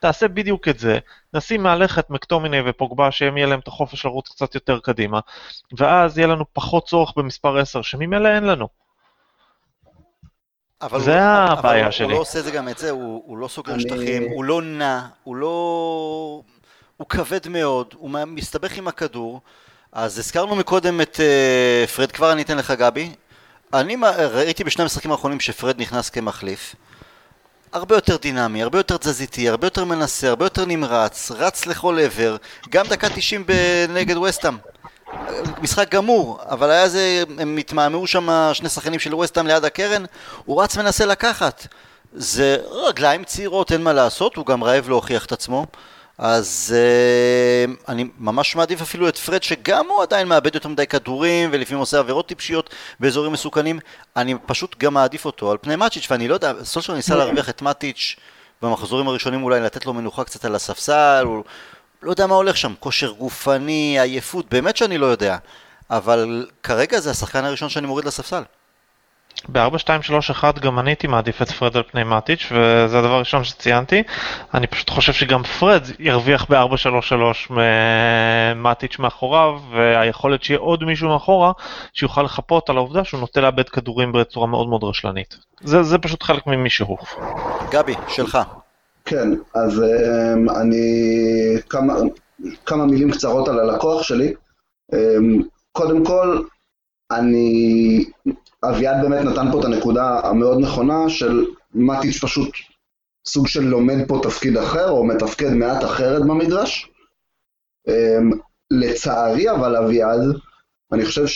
תעשה בדיוק את זה, נשים מעליך את מקטומיני ופוגבה שהם יהיה להם את החופש לרוץ קצת יותר קדימה, ואז יהיה לנו פחות צורך במספר 10 שממילא אין לנו. אבל זה הוא, הבעיה אבל שלי. הוא לא עושה את זה גם את זה, הוא, הוא לא סוגר אני... שטחים, הוא לא נע, הוא לא... הוא כבד מאוד, הוא מסתבך עם הכדור. אז הזכרנו מקודם את uh, פרד, כבר אני אתן לך גבי. אני ראיתי בשני המשחקים האחרונים שפרד נכנס כמחליף. הרבה יותר דינמי, הרבה יותר תזזיתי, הרבה יותר מנסה, הרבה יותר נמרץ, רץ לכל עבר, גם דקה 90 נגד וסטאם. משחק גמור, אבל היה זה, הם התמהמהו שם שני שחקנים של ווסטהאם ליד הקרן, הוא רץ מנסה לקחת. זה רגליים צעירות, אין מה לעשות, הוא גם רעב להוכיח את עצמו. אז uh, אני ממש מעדיף אפילו את פרד שגם הוא עדיין מאבד יותר מדי כדורים ולפעמים עושה עבירות טיפשיות באזורים מסוכנים אני פשוט גם מעדיף אותו על פני מאצ'יץ' ואני לא יודע, סולשר ניסה להרוויח את מאטיץ' במחזורים הראשונים אולי לתת לו מנוחה קצת על הספסל הוא לא יודע מה הולך שם, כושר גופני, עייפות, באמת שאני לא יודע. אבל כרגע זה השחקן הראשון שאני מוריד לספסל. ב-4-2-3-1 גם אני הייתי מעדיף את פרד על פני מאטיץ' וזה הדבר הראשון שציינתי. אני פשוט חושב שגם פרד ירוויח ב-4-3-3 מאטיץ' מאחוריו והיכולת שיהיה עוד מישהו מאחורה שיוכל לחפות על העובדה שהוא נוטה לאבד כדורים בצורה מאוד מאוד רשלנית. זה, זה פשוט חלק ממישהו. גבי, שלך. כן, אז um, אני... כמה, כמה מילים קצרות על הלקוח שלי. Um, קודם כל, אני... אביעד באמת נתן פה את הנקודה המאוד נכונה של מטיץ' פשוט סוג של לומד פה תפקיד אחר, או מתפקד מעט אחרת במדרש. Um, לצערי אבל אביעד, אני חושב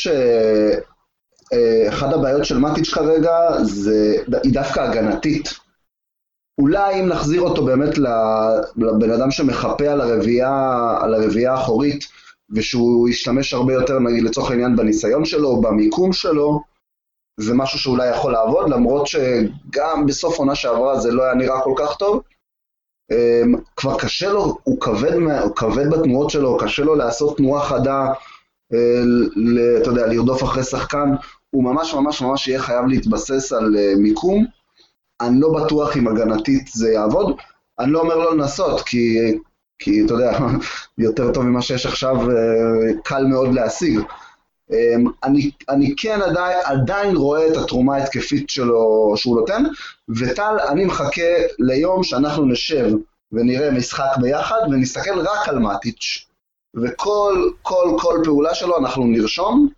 שאחד הבעיות של מטיץ' כרגע זה, היא דווקא הגנתית. אולי אם נחזיר אותו באמת לבן אדם שמחפה על הרביעייה, על הרביעייה האחורית, ושהוא ישתמש הרבה יותר, נגיד לצורך העניין, בניסיון שלו, במיקום שלו, זה משהו שאולי יכול לעבוד, למרות שגם בסוף עונה שעברה זה לא היה נראה כל כך טוב. אמ, כבר קשה לו, הוא כבד, הוא כבד בתנועות שלו, קשה לו לעשות תנועה חדה, אה, אתה יודע, לרדוף אחרי שחקן, הוא ממש ממש ממש יהיה חייב להתבסס על אה, מיקום. אני לא בטוח אם הגנתית זה יעבוד. אני לא אומר לא לנסות, כי, כי אתה יודע, יותר טוב ממה שיש עכשיו, אה, קל מאוד להשיג. אמ, אני, אני כן עדיין, עדיין רואה את התרומה ההתקפית שלו שהוא נותן, וטל, אני מחכה ליום שאנחנו נשב ונראה משחק ביחד ונסתכל רק על מאטיץ', וכל כל, כל פעולה שלו אנחנו נרשום,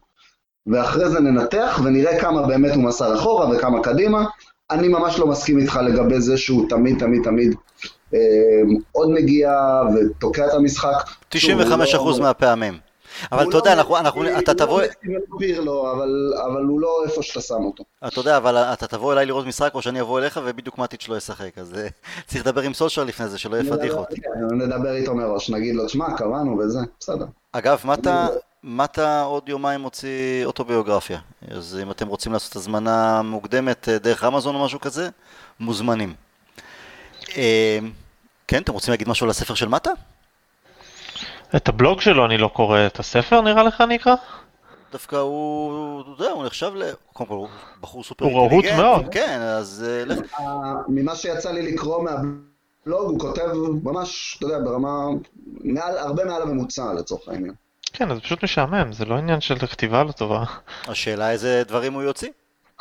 ואחרי זה ננתח ונראה כמה באמת הוא מסר אחורה וכמה קדימה, אני ממש לא מסכים איתך לגבי זה שהוא תמיד תמיד תמיד אה, עוד מגיע ותוקע את המשחק. 95% לא... מהפעמים. אבל אתה יודע, לא אנחנו, אנחנו, אתה תבוא... לו, אבל, אבל הוא לא איפה שאתה שם אותו. אתה יודע, אבל אתה תבוא אליי לראות משחק, או שאני אבוא אליך, ובדיוק מטיץ' לא ישחק, אז אה, צריך לדבר עם סולשר לפני זה, שלא יפדיח אותי. נדבר איתו מראש, נגיד לו, שמע, קבענו וזה, בסדר. אגב, מה אתה... מטה עוד יומיים מוציא אוטוביוגרפיה, אז אם אתם רוצים לעשות הזמנה מוקדמת אה, דרך אמזון או משהו כזה, מוזמנים. אה, כן, אתם רוצים להגיד משהו על הספר של מטה? את הבלוג שלו אני לא קורא, את הספר נראה לך אני אקרא? דווקא הוא, אתה יודע, הוא נחשב ל... קודם כל, הוא בחור סופר הוא רהוט מאוד. כן, אז אה, לך... ממה שיצא לי לקרוא מהבלוג, הוא כותב ממש, אתה יודע, ברמה, הרבה מעל הממוצע לצורך העניין. כן, זה פשוט משעמם, זה לא עניין של כתיבה לא טובה. השאלה איזה דברים הוא יוציא.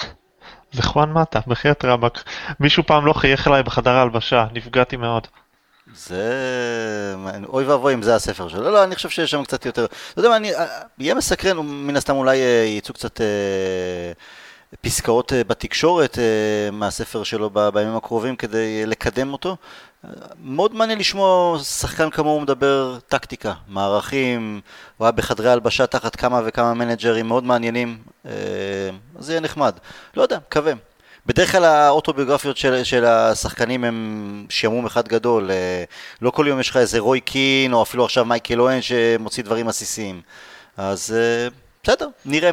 זה חואן מטה, בחייאת רבאק. מישהו פעם לא חייך אליי בחדר ההלבשה, נפגעתי מאוד. זה... אוי ואבוי אם זה הספר שלו. לא, לא, אני חושב שיש שם קצת יותר... אתה יודע מה, אני... יהיה מסקרן, מן הסתם אולי אה, יצאו קצת אה, פסקאות אה, בתקשורת מהספר שלו בימים הקרובים כדי לקדם אותו. מאוד מעניין לשמוע שחקן כמוהו מדבר טקטיקה, מערכים, הוא היה בחדרי הלבשה תחת כמה וכמה מנג'רים מאוד מעניינים, אז זה יהיה נחמד. לא יודע, מקווה. בדרך כלל האוטוביוגרפיות של, של השחקנים הם שעמום אחד גדול, אה, לא כל יום יש לך איזה רוי קין או אפילו עכשיו מייקל אוהן שמוציא דברים עסיסיים. אז אה, בסדר, נראה.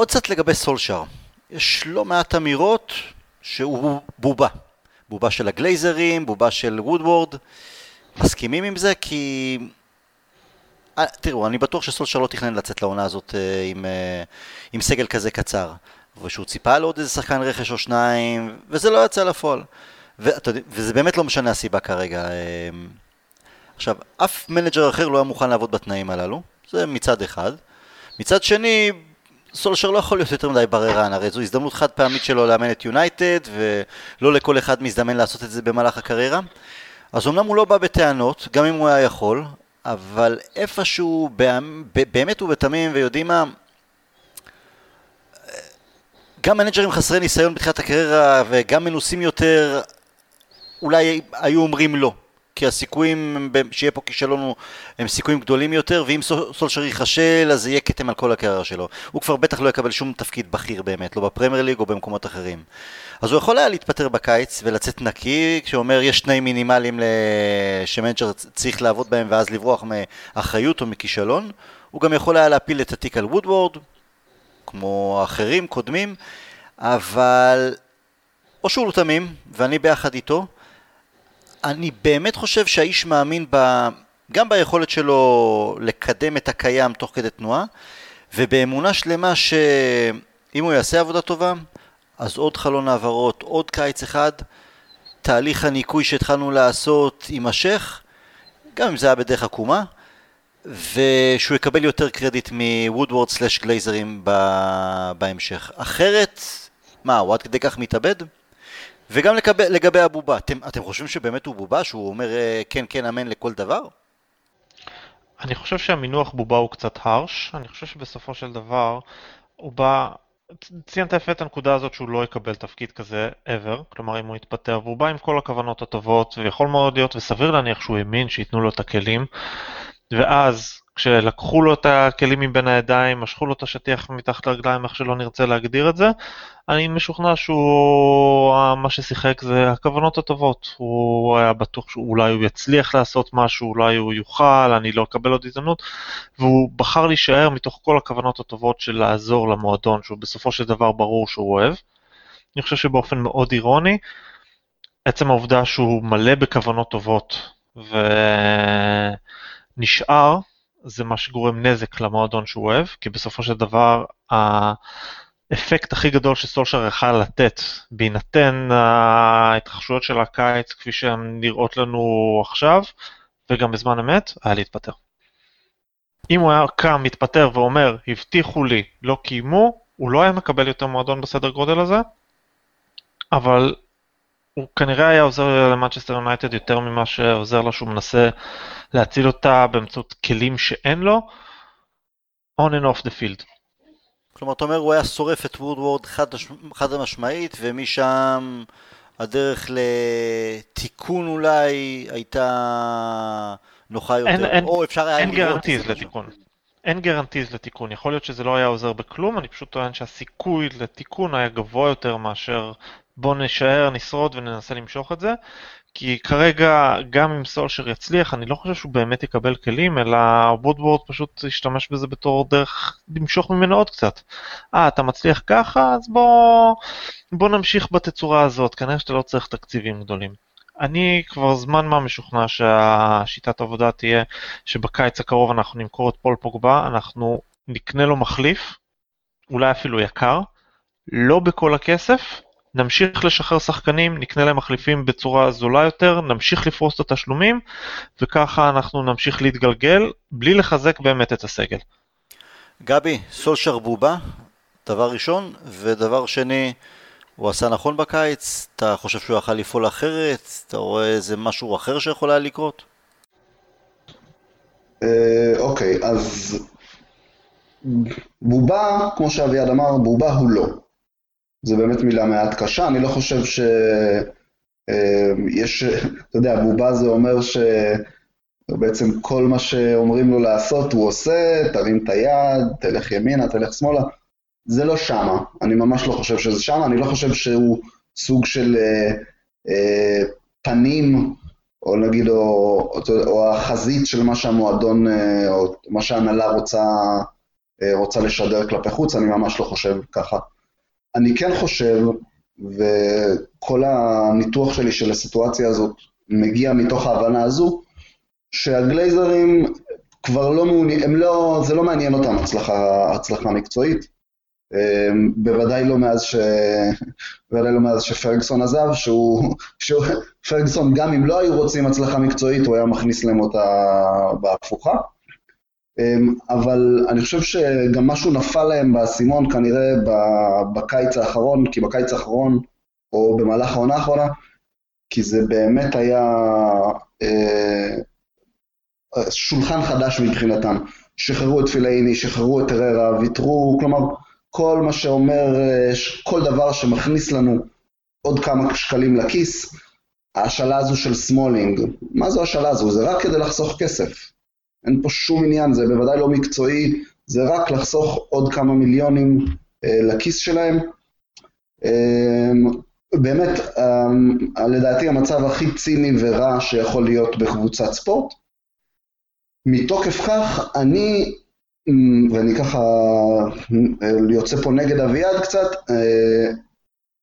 עוד קצת לגבי סולשאר. יש לא מעט אמירות שהוא בובה. בובה של הגלייזרים, בובה של וודוורד. מסכימים עם זה? כי... אה, תראו, אני בטוח שסולשאר לא תכנן לצאת לעונה הזאת עם, עם סגל כזה קצר. ושהוא ציפה לעוד איזה שחקן רכש או שניים, וזה לא יצא לפועל. וזה באמת לא משנה הסיבה כרגע. עכשיו, אף מנג'ר אחר לא היה מוכן לעבוד בתנאים הללו, זה מצד אחד. מצד שני, סולשר לא יכול להיות יותר מדי בררן, הרי זו הזדמנות חד פעמית שלו לאמן את יונייטד, ולא לכל אחד מזדמן לעשות את זה במהלך הקריירה. אז אמנם הוא לא בא בטענות, גם אם הוא היה יכול, אבל איפשהו באמת ובתמים, ויודעים מה, גם מנג'רים חסרי ניסיון בתחילת הקריירה וגם מנוסים יותר, אולי היו אומרים לא. כי הסיכויים שיהיה פה כישלון הם סיכויים גדולים יותר, ואם סולשר ייכשל אז זה יהיה כתם על כל הקריירה שלו. הוא כבר בטח לא יקבל שום תפקיד בכיר באמת, לא בפרמייר ליג או במקומות אחרים. אז הוא יכול היה להתפטר בקיץ ולצאת נקי, כשאומר יש תנאים מינימליים שמנג'ר צריך לעבוד בהם ואז לברוח מאחריות או מכישלון. הוא גם יכול היה להפיל את התיק על וודוורד, כמו אחרים קודמים, אבל או שהוא לא תמים, ואני ביחד איתו, אני באמת חושב שהאיש מאמין ב... גם ביכולת שלו לקדם את הקיים תוך כדי תנועה, ובאמונה שלמה שאם הוא יעשה עבודה טובה, אז עוד חלון העברות, עוד קיץ אחד, תהליך הניקוי שהתחלנו לעשות יימשך, גם אם זה היה בדרך עקומה, ושהוא יקבל יותר קרדיט מוודוורד סלאש גלייזרים בהמשך. אחרת, מה, הוא עד כדי כך מתאבד? וגם לגבי, לגבי הבובה, אתם, אתם חושבים שבאמת הוא בובה? שהוא אומר אה, כן כן אמן לכל דבר? אני חושב שהמינוח בובה הוא קצת הרש, אני חושב שבסופו של דבר הוא בא, ציינת יפה את הנקודה הזאת שהוא לא יקבל תפקיד כזה ever, כלומר אם הוא יתפטר, והוא בא עם כל הכוונות הטובות, ויכול מאוד להיות, וסביר להניח שהוא האמין שייתנו לו את הכלים, ואז כשלקחו לו את הכלים מבין הידיים, משכו לו את השטיח מתחת לרגליים, איך שלא נרצה להגדיר את זה, אני משוכנע שהוא, מה ששיחק זה הכוונות הטובות. הוא היה בטוח שאולי הוא יצליח לעשות משהו, אולי הוא יוכל, אני לא אקבל עוד הזדמנות, והוא בחר להישאר מתוך כל הכוונות הטובות של לעזור למועדון, שהוא בסופו של דבר ברור שהוא אוהב. אני חושב שבאופן מאוד אירוני, עצם העובדה שהוא מלא בכוונות טובות, ו... זה מה שגורם נזק למועדון שהוא אוהב, כי בסופו של דבר האפקט הכי גדול שסולשר יכל לתת, בהינתן ההתרחשויות של הקיץ כפי שהן נראות לנו עכשיו, וגם בזמן אמת, היה להתפטר. אם הוא היה קם, מתפטר ואומר, הבטיחו לי, לא קיימו, הוא לא היה מקבל יותר מועדון בסדר גודל הזה, אבל הוא כנראה היה עוזר למנצ'סטר יונייטד יותר ממה שעוזר לו שהוא מנסה להציל אותה באמצעות כלים שאין לו, on and off the field. כלומר, אתה אומר, הוא היה שורף את וודוורד חד, חד המשמעית, ומשם הדרך לתיקון אולי הייתה נוחה יותר, אין, אין, או אפשר היה... אין guarantees לתיקון. אין guarantees לתיקון, יכול להיות שזה לא היה עוזר בכלום, אני פשוט טוען שהסיכוי לתיקון היה גבוה יותר מאשר בוא נשאר, נשרוד וננסה למשוך את זה. כי כרגע, גם אם סולשר יצליח, אני לא חושב שהוא באמת יקבל כלים, אלא וודוורד פשוט ישתמש בזה בתור דרך למשוך ממנו עוד קצת. אה, אתה מצליח ככה? אז בוא, בוא נמשיך בתצורה הזאת, כנראה שאתה לא צריך תקציבים גדולים. אני כבר זמן מה משוכנע שהשיטת העבודה תהיה שבקיץ הקרוב אנחנו נמכור את פול פוגבה, אנחנו נקנה לו מחליף, אולי אפילו יקר, לא בכל הכסף, נמשיך לשחרר שחקנים, נקנה להם מחליפים בצורה זולה יותר, נמשיך לפרוס את התשלומים, וככה אנחנו נמשיך להתגלגל, בלי לחזק באמת את הסגל. גבי, סולשר בובה, דבר ראשון, ודבר שני, הוא עשה נכון בקיץ? אתה חושב שהוא יכל לפעול אחרת? אתה רואה איזה משהו אחר שיכול היה לקרות? אה, אוקיי, אז בובה, כמו שאביעד אמר, בובה הוא לא. זה באמת מילה מעט קשה, אני לא חושב ש... אה, יש, אתה יודע, בובה זה אומר שבעצם כל מה שאומרים לו לעשות הוא עושה, תרים את היד, תלך ימינה, תלך שמאלה. זה לא שמה, אני ממש לא חושב שזה שמה, אני לא חושב שהוא סוג של אה, אה, פנים, או נגיד, או, או, או החזית של מה שהמועדון, אה, או מה שההנהלה רוצה, אה, רוצה לשדר כלפי חוץ, אני ממש לא חושב ככה. אני כן חושב, וכל הניתוח שלי של הסיטואציה הזאת מגיע מתוך ההבנה הזו, שהגלייזרים כבר לא מעוניינים, לא, זה לא מעניין אותם הצלחה, הצלחה מקצועית. אמ, בוודאי לא מאז, ש... בוודאי לא מאז שפרגסון עזב, שהוא, שהוא, פרגסון גם אם לא היו רוצים הצלחה מקצועית, הוא היה מכניס להם אותה בהפוכה. אמ, אבל אני חושב שגם משהו נפל להם באסימון כנראה בקיץ האחרון, כי בקיץ האחרון, או במהלך העונה האחרונה, כי זה באמת היה אה, שולחן חדש מבחינתם. שחררו את פילאיני, שחררו את הררה, ויתרו, כלומר, כל מה שאומר, אה, כל דבר שמכניס לנו עוד כמה שקלים לכיס, ההשאלה הזו של סמולינג, מה זו ההשאלה הזו? זה רק כדי לחסוך כסף. אין פה שום עניין, זה בוודאי לא מקצועי, זה רק לחסוך עוד כמה מיליונים אה, לכיס שלהם. אה, באמת, אה, לדעתי המצב הכי ציני ורע שיכול להיות בקבוצת ספורט. מתוקף כך, אני ואני ככה אה, יוצא פה נגד אביעד קצת, אה,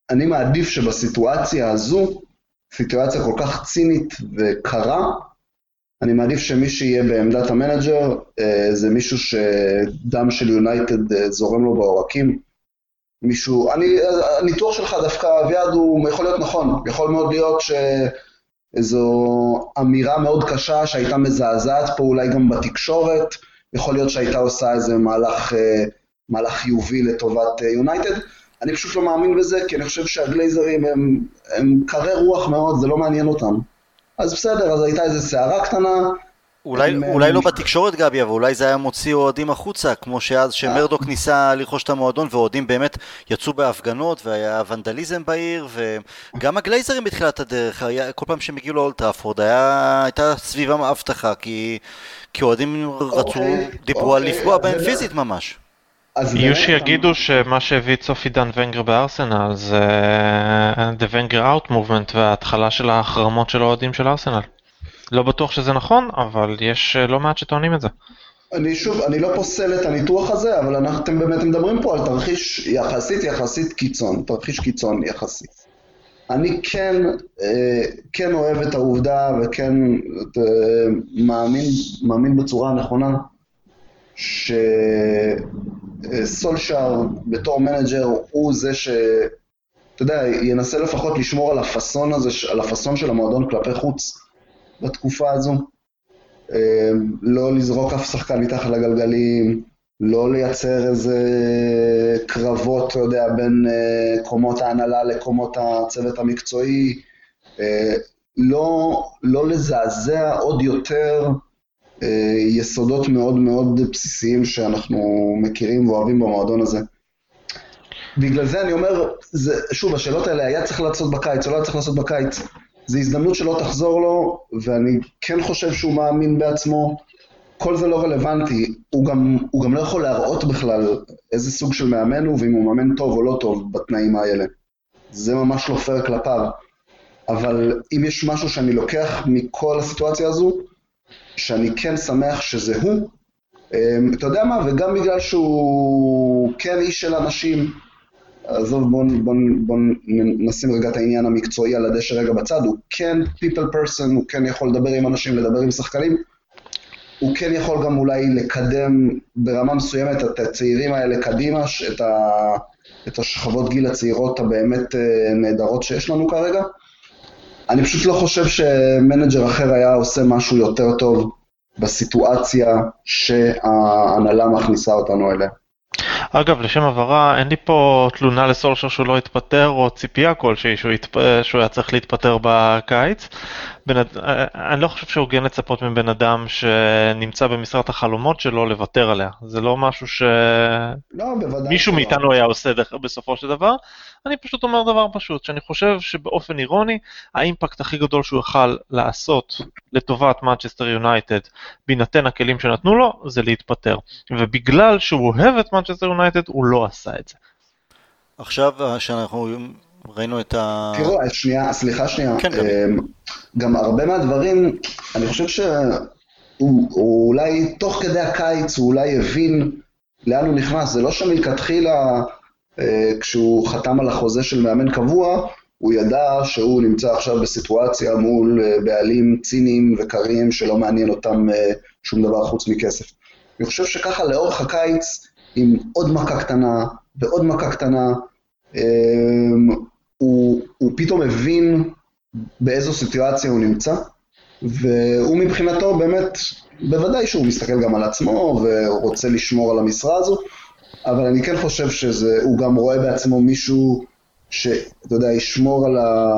אני מעדיף שבסיטואציה הזו, סיטואציה כל כך צינית וקרה, אני מעדיף שמי שיהיה בעמדת המנג'ר אה, זה מישהו שדם של יונייטד זורם לו בעורקים. מישהו, אני, הניתוח שלך דווקא, אביעד, הוא יכול להיות נכון, יכול מאוד להיות שאיזו אמירה מאוד קשה שהייתה מזעזעת פה אולי גם בתקשורת, יכול להיות שהייתה עושה איזה מהלך, אה, מהלך חיובי לטובת אה, יונייטד. אני פשוט לא מאמין בזה, כי אני חושב שהגלייזרים הם, הם קרי רוח מאוד, זה לא מעניין אותם. אז בסדר, אז הייתה איזו סערה קטנה. אולי, הם, אולי הם... לא בתקשורת גבי, אבל אולי זה היה מוציא אוהדים החוצה, כמו שאז שמרדוק ניסה לרכוש את המועדון, ואוהדים באמת יצאו בהפגנות, והיה ונדליזם בעיר, וגם הגלייזרים בתחילת הדרך, היה, כל פעם שהם הגיעו לאולטראפורד, הייתה סביבם הבטחה, כי כי אוהדים רצו, אוקיי, דיברו על אוקיי, לפגוע בהם פיזית ממש. יהיו שיגידו שמה שהביא את סופי דן ונגר בארסנל זה The Wenger Out Movement וההתחלה של ההחרמות של האוהדים של ארסנל. לא בטוח שזה נכון, אבל יש אה, לא מעט שטוענים את זה. אני שוב, אני לא פוסל את הניתוח הזה, אבל אתם באמת מדברים פה על תרחיש יחסית יחסית קיצון, תרחיש קיצון יחסית. אני כן, אה, כן אוהב את העובדה וכן אה, מאמין, מאמין בצורה הנכונה שסולשאר בתור מנג'ר הוא זה ש... אתה יודע, ינסה לפחות לשמור על הפאסון הזה, על הפאסון של המועדון כלפי חוץ בתקופה הזו. אה, לא לזרוק אף שחקן מתחת לגלגלים, לא לייצר איזה קרבות, אתה יודע, בין uh, קומות ההנהלה לקומות הצוות המקצועי, uh, לא, לא לזעזע עוד יותר uh, יסודות מאוד מאוד בסיסיים שאנחנו מכירים ואוהבים במועדון הזה. בגלל זה אני אומר, זה, שוב, השאלות האלה, היה צריך לעשות בקיץ או לא היה צריך לעשות בקיץ, זו הזדמנות שלא תחזור לו, ואני כן חושב שהוא מאמין בעצמו. כל זה לא רלוונטי, הוא גם, הוא גם לא יכול להראות בכלל איזה סוג של מאמן הוא, ואם הוא מאמן טוב או לא טוב בתנאים האלה. זה ממש לא פייר כלפיו. אבל אם יש משהו שאני לוקח מכל הסיטואציה הזו, שאני כן שמח שזה הוא, אמ, אתה יודע מה, וגם בגלל שהוא כן איש של אנשים, עזוב, בוא, בוא, בוא נשים רגע את העניין המקצועי על הדשא רגע בצד, הוא כן people person, הוא כן יכול לדבר עם אנשים, לדבר עם שחקנים, הוא כן יכול גם אולי לקדם ברמה מסוימת את הצעירים האלה קדימה, את, ה, את השכבות גיל הצעירות הבאמת אה, נהדרות שיש לנו כרגע. אני פשוט לא חושב שמנג'ר אחר היה עושה משהו יותר טוב בסיטואציה שההנהלה מכניסה אותנו אליה. אגב, לשם הבהרה, אין לי פה תלונה לסולשר שהוא לא התפטר, או ציפייה כלשהי שהוא, התפ... שהוא היה צריך להתפטר בקיץ. בנ... אני לא חושב שהוגן לצפות מבן אדם שנמצא במשרת החלומות שלו לוותר עליה. זה לא משהו ש... לא, בוודאי. מישהו מאיתנו היה עושה בסופו של דבר. אני פשוט אומר דבר פשוט, שאני חושב שבאופן אירוני, האימפקט הכי גדול שהוא יוכל לעשות לטובת מנצ'סטר יונייטד, בהינתן הכלים שנתנו לו, זה להתפטר. ובגלל שהוא אוהב את מנצ'סטר יונייטד, הוא לא עשה את זה. עכשיו שאנחנו ראינו את ה... תראו, שנייה, סליחה שנייה. כן, גם. אמ, גם הרבה מהדברים, אני חושב שהוא אולי תוך כדי הקיץ, הוא אולי הבין לאן הוא נכנס. זה לא שמלכתחילה, אה, כשהוא חתם על החוזה של מאמן קבוע, הוא ידע שהוא נמצא עכשיו בסיטואציה מול אה, בעלים ציניים וקרים שלא מעניין אותם אה, שום דבר חוץ מכסף. אני חושב שככה לאורך הקיץ, עם עוד מכה קטנה ועוד מכה קטנה, אמ, הוא, הוא פתאום הבין באיזו סיטואציה הוא נמצא, והוא מבחינתו באמת, בוודאי שהוא מסתכל גם על עצמו ורוצה לשמור על המשרה הזו, אבל אני כן חושב שהוא גם רואה בעצמו מישהו שאתה יודע, ישמור על ה...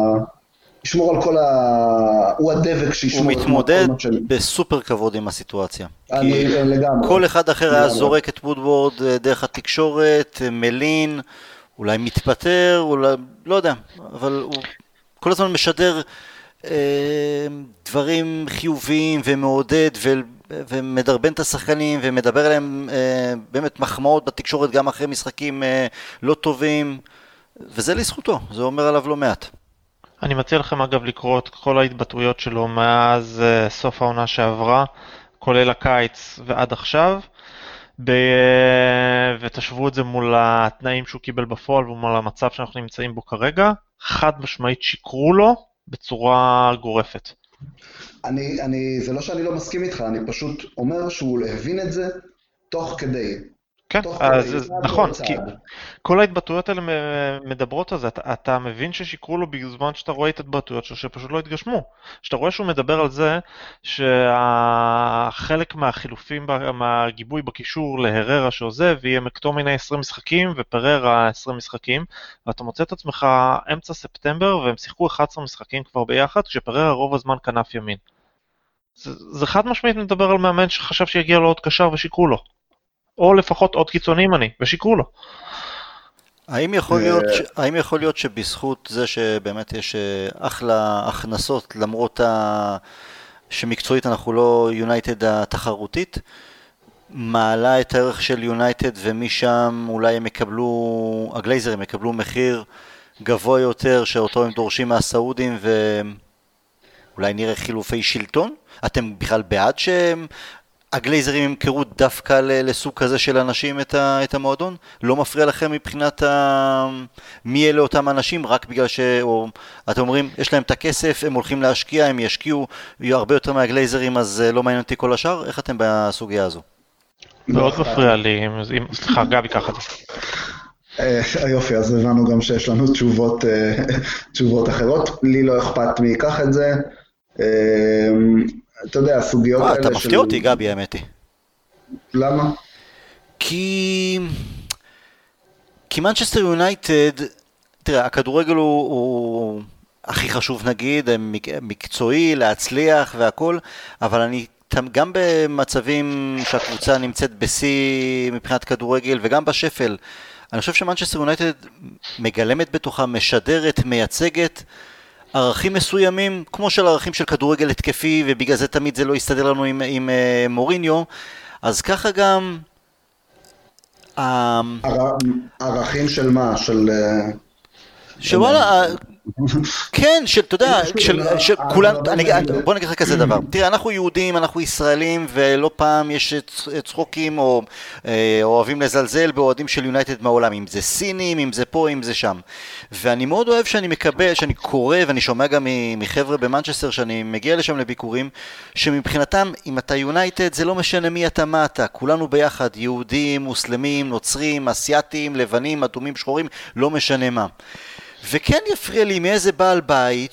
ישמור על כל ה... הוא הדבק שישמור... הוא מתמודד בסופר כבוד עם הסיטואציה. אני לגמרי. כל אחד אחר היה זורק את וודוורד אה, דרך התקשורת, אה, מלין, אולי מתפטר, אולי... לא יודע, אבל הוא כל הזמן משדר אה, דברים חיוביים ומעודד ו... ומדרבן את השחקנים ומדבר עליהם אה, באמת מחמאות בתקשורת גם אחרי משחקים אה, לא טובים וזה לזכותו, זה אומר עליו לא מעט. אני מציע לכם אגב לקרוא את כל ההתבטאויות שלו מאז uh, סוף העונה שעברה, כולל הקיץ ועד עכשיו, ב... ותשוו את זה מול התנאים שהוא קיבל בפועל ומול המצב שאנחנו נמצאים בו כרגע, חד משמעית שיקרו לו בצורה גורפת. אני, אני, זה לא שאני לא מסכים איתך, אני פשוט אומר שהוא הבין את זה תוך כדי. כן, אז נכון, כי כל ההתבטאויות האלה מדברות על זה, אתה, אתה מבין ששיקרו לו בזמן שאתה רואה את ההתבטאויות שלו שפשוט לא התגשמו. שאתה רואה שהוא מדבר על זה שחלק מהחילופים, מהגיבוי בקישור להררה שעוזב, יהיה מקטומיני 20 משחקים ופררה 20 משחקים, ואתה מוצא את עצמך אמצע ספטמבר והם שיחקו 11 משחקים כבר ביחד, כשפררה רוב הזמן כנף ימין. זה, זה חד משמעית מדבר על מאמן שחשב שיגיע לו עוד קשר ושיקרו לו. או לפחות עוד קיצוניים אני, ושיקרו לו. האם יכול, להיות, האם יכול להיות שבזכות זה שבאמת יש אה, אחלה הכנסות למרות ה... שמקצועית אנחנו לא יונייטד התחרותית, מעלה את הערך של יונייטד ומשם אולי הם יקבלו, הגלייזרים יקבלו מחיר גבוה יותר שאותו הם דורשים מהסעודים ואולי נראה חילופי שלטון? אתם בכלל בעד שהם הגלייזרים ימכרו דווקא לסוג כזה של אנשים את, ה, את המועדון? לא מפריע לכם מבחינת ה... מי אלה אותם אנשים? רק בגלל ש... או אתם אומרים, יש להם את הכסף, הם הולכים להשקיע, הם ישקיעו הרבה יותר מהגלייזרים, אז אה, לא מעניין אותי כל השאר? איך אתם בסוגיה הזו? מאוד מפריע לי, סליחה, גבי, קח את זה. אה, יופי, אז הבנו גם שיש לנו תשובות, אה, תשובות אחרות. לי לא אכפת מי ייקח את זה. אתה יודע, הסוגיות האלה של... אתה מפתיע אותי, גבי, האמת היא. למה? כי... כי מנצ'סטר יונייטד, תראה, הכדורגל הוא, הוא הכי חשוב נגיד, מקצועי, להצליח והכל, אבל אני גם במצבים שהקבוצה נמצאת בשיא מבחינת כדורגל וגם בשפל, אני חושב שמנצ'סטר יונייטד מגלמת בתוכה, משדרת, מייצגת ערכים מסוימים, כמו של ערכים של כדורגל התקפי, ובגלל זה תמיד זה לא יסתדר לנו עם, עם uh, מוריניו, אז ככה גם... Uh, ערכים של מה? של... שוואלה, כן, של, אתה יודע, של, אני, אבל- בוא נגיד לך כזה דבר, תראה, אנחנו יהודים, אנחנו ישראלים, ולא פעם יש צחוקים או אה, אוהבים לזלזל באוהדים של יונייטד מהעולם, אם זה סינים, אם זה פה, אם זה שם. ואני מאוד אוהב שאני מקבל, שאני קורא, ואני שומע גם מחבר'ה במנצ'סטר, שאני מגיע לשם לביקורים, שמבחינתם, אם אתה יונייטד, זה לא משנה מי אתה, מה אתה, כולנו ביחד, יהודים, מוסלמים, נוצרים, אסייתים, לבנים, אדומים, שחורים, לא משנה מה. וכן יפריע לי מאיזה בעל בית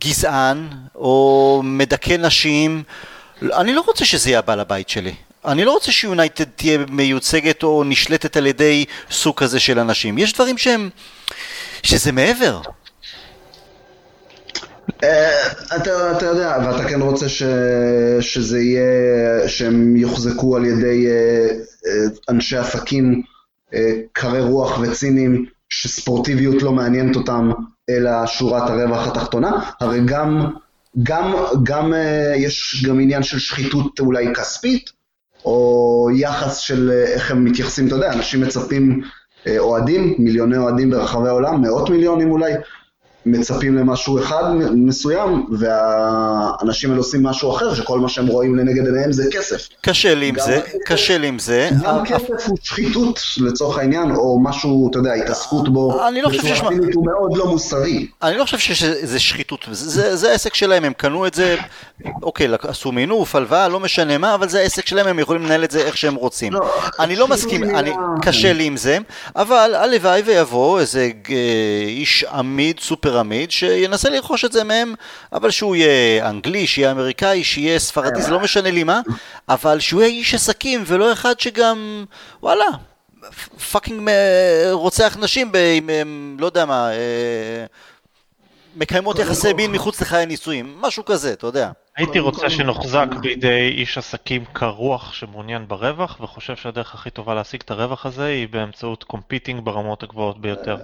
שגזען או מדכא נשים, אני לא רוצה שזה יהיה הבעל הבית שלי. אני לא רוצה שיונייטד תהיה מיוצגת או נשלטת על ידי סוג כזה של אנשים. יש דברים שהם... שזה מעבר. אה, אתה, אתה יודע, ואתה כן רוצה ש, שזה יהיה, שהם יוחזקו על ידי אה, אנשי עסקים אה, קרי רוח וציניים, שספורטיביות לא מעניינת אותם, אלא שורת הרווח התחתונה. הרי גם, גם, גם אה, יש גם עניין של שחיתות אולי כספית, או יחס של אה, איך הם מתייחסים, אתה יודע, אנשים מצפים, אה, אוהדים, מיליוני אוהדים ברחבי העולם, מאות מיליונים אולי, מצפים למשהו אחד מסוים, והאנשים האלה עושים משהו אחר, שכל מה שהם רואים לנגד עיניהם זה כסף. קשה לי עם זה, קשה לי עם זה. גם כסף הוא שחיתות לצורך העניין, או משהו, אתה יודע, התעסקות בו, אני לא חושב שיש הוא מאוד לא מוסרי. אני לא חושב שזה שחיתות, זה, העסק שלהם, הם קנו את זה, אוקיי, עשו מינוף, הלוואה, לא משנה מה, אבל זה העסק שלהם, הם יכולים לנהל את זה איך שהם רוצים. לא, אני לא מסכים, מילה- קשה לי עם זה, אבל הלוואי ויבוא איזה אה, איש עמיד, סופר עמיד, שינסה לרכוש את זה מהם, אבל שהוא יהיה אנגלי, שיהיה אמריקאי, שיהיה ספרדי, זה לא משנה לי מה, אבל שהוא יהיה איש עסקים, ולא אחד שגם, וואלה. fucking רוצח נשים, ב- עם, לא יודע מה, אה, מקיימות יחסי מין מחוץ לחיי נישואים, משהו כזה, אתה יודע. הייתי רוצה שנוחזק בידי איש עסקים קר רוח שמעוניין ברווח וחושב שהדרך הכי טובה להשיג את הרווח הזה היא באמצעות competing ברמות הגבוהות ביותר.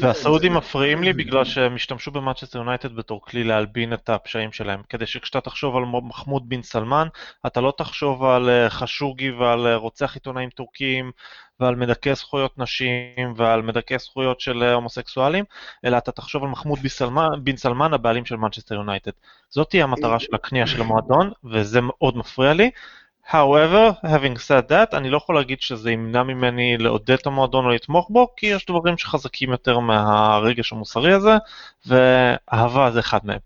והסעודים מפריעים לי בגלל שהם השתמשו במנצ'סטר יונייטד בתור כלי להלבין את הפשעים שלהם. כדי שכשאתה תחשוב על מחמוד בן סלמן, אתה לא תחשוב על אה, חשוגי ועל אה, רוצח עיתונאים טורקים ועל מדכא זכויות נשים ועל מדכא זכויות של אה, הומוסקסואלים, אלא אתה תחשוב על מחמוד בן סלמן, הבעלים של מנצ'סטר יונייטד. זאת תהיה המטרה של הקנייה של המועדון, וזה מאוד מפריע לי. However, having said that, אני לא יכול להגיד שזה ימנע ממני לעודד את המועדון או לתמוך בו, כי יש דברים שחזקים יותר מהרגש המוסרי הזה, ואהבה זה אחד מהם.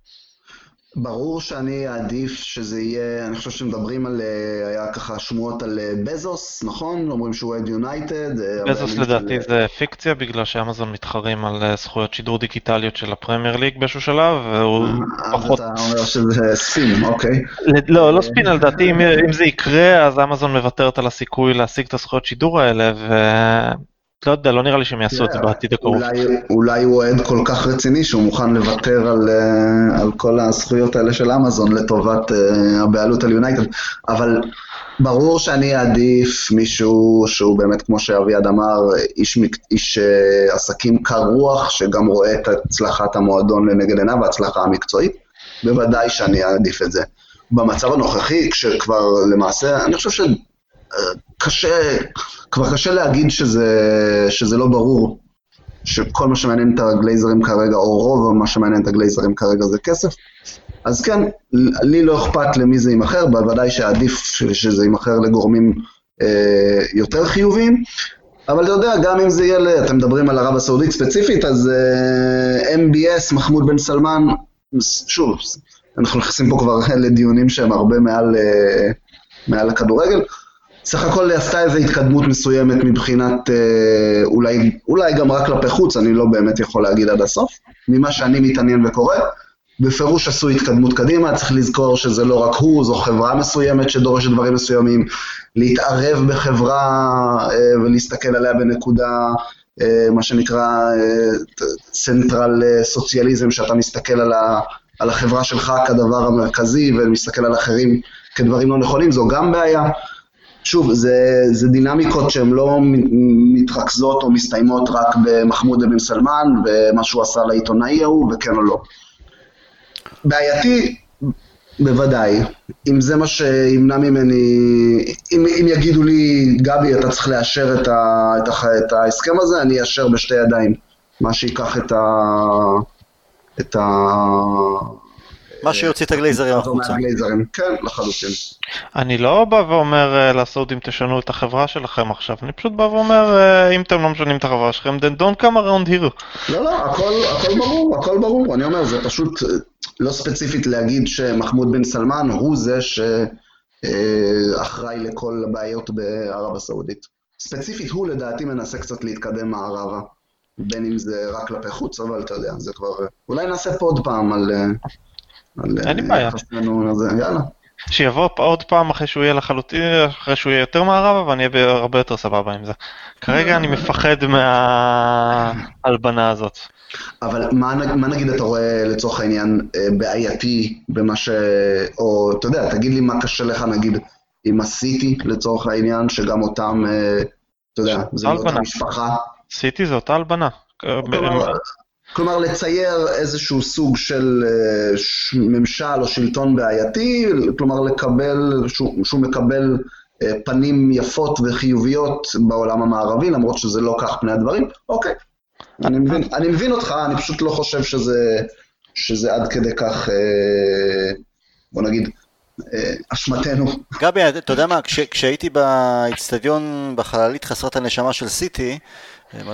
ברור שאני אעדיף שזה יהיה, אני חושב שמדברים על, אה, היה ככה שמועות על אה, בזוס, נכון? אומרים שהוא אוהד יונייטד. אה, בזוס לדעתי זה פיקציה, בגלל שאמזון מתחרים על אה, זכויות שידור דיגיטליות של הפרמייר ליג באיזשהו שלב, והוא אה, פחות... אתה אומר שזה ספין, אוקיי. לא, לא ספין, לדעתי אם, אם זה יקרה, אז אמזון מוותרת על הסיכוי להשיג את הזכויות שידור האלה, ו... לא יודע, לא נראה לי שהם יעשו את זה בעתיד הקרוב. אולי, הוא אוהד כל כך רציני שהוא מוכן לוותר על, אה, על כל הזכויות האלה של אמזון לטובת אה, הבעלות על יונייטד, אבל ברור שאני אעדיף מישהו שהוא באמת, כמו שאביעד אמר, איש, איש אה, עסקים קר רוח, שגם רואה את הצלחת המועדון לנגד עיניו וההצלחה המקצועית, בוודאי שאני אעדיף את זה. במצב הנוכחי, כשכבר למעשה, אני חושב שקשה, כבר קשה להגיד שזה, שזה לא ברור, שכל מה שמעניין את הגלייזרים כרגע, או רוב מה שמעניין את הגלייזרים כרגע זה כסף. אז כן, לי לא אכפת למי זה יימכר, בוודאי שעדיף שזה יימכר לגורמים אה, יותר חיוביים, אבל אתה יודע, גם אם זה יהיה, אתם מדברים על ערב הסעודית ספציפית, אז אה, MBS, מחמוד בן סלמן, שוב, אנחנו נכנסים פה כבר לדיונים שהם הרבה מעל, אה, מעל הכדורגל. סך הכל עשתה איזו התקדמות מסוימת מבחינת, אה, אולי, אולי גם רק כלפי חוץ, אני לא באמת יכול להגיד עד הסוף, ממה שאני מתעניין וקורא. בפירוש עשו התקדמות קדימה, צריך לזכור שזה לא רק הוא, זו חברה מסוימת שדורשת דברים מסוימים, להתערב בחברה אה, ולהסתכל עליה בנקודה, אה, מה שנקרא צנטרל סוציאליזם, שאתה מסתכל על, ה, על החברה שלך כדבר המרכזי ומסתכל על אחרים כדברים לא נכונים, זו גם בעיה. שוב, זה, זה דינמיקות שהן לא מתרכזות או מסתיימות רק במחמוד אבן סלמן ומה שהוא עשה לעיתונאי ההוא וכן או לא. בעייתי, בוודאי. אם זה מה שימנע ממני, אם, אם יגידו לי, גבי, אתה צריך לאשר את, ה, את, ה, את ההסכם הזה, אני אאשר בשתי ידיים. מה שייקח את ה... את ה... מה שיוציא את הגלייזרים החוצה. כן, לחלוטין. אני לא בא ואומר אה, לעשות אם תשנו את החברה שלכם עכשיו, אני פשוט בא ואומר אה, אם אתם לא משנים את החברה שלכם, then don't come around here. לא, לא, הכל, הכל ברור, הכל ברור. אני אומר, זה פשוט אה, לא ספציפית להגיד שמחמוד בן סלמן הוא זה שאחראי לכל הבעיות בערב הסעודית. ספציפית הוא לדעתי מנסה קצת להתקדם מערבה. בין אם זה רק כלפי חוץ, אבל אתה יודע, זה כבר... אולי נעשה פה עוד פעם על... על אין לי בעיה. לזה, יאללה. שיבוא עוד פעם אחרי שהוא יהיה לחלוטין, אחרי שהוא יהיה יותר מערבה ואני אהיה הרבה יותר סבבה עם זה. כרגע אני מפחד מההלבנה הזאת. אבל מה, מה נגיד אתה רואה לצורך העניין אה, בעייתי במה ש... או אתה יודע, תגיד לי מה קשה לך נגיד עם הסיטי לצורך העניין, שגם אותם, אה, אתה יודע, זה הלבנה. מאותה משפחה. סיטי זה אותה הלבנה. כלומר, לצייר איזשהו סוג של אה, ממשל או שלטון בעייתי, כלומר לקבל, שהוא, שהוא מקבל אה, פנים יפות וחיוביות בעולם המערבי, למרות שזה לא כך פני הדברים, אוקיי. אני מבין, אני מבין אותך, אני פשוט לא חושב שזה, שזה עד כדי כך, אה, בוא נגיד, אשמתנו. גבי, אתה יודע מה, כש, כשהייתי באיצטדיון בחללית חסרת הנשמה של סיטי,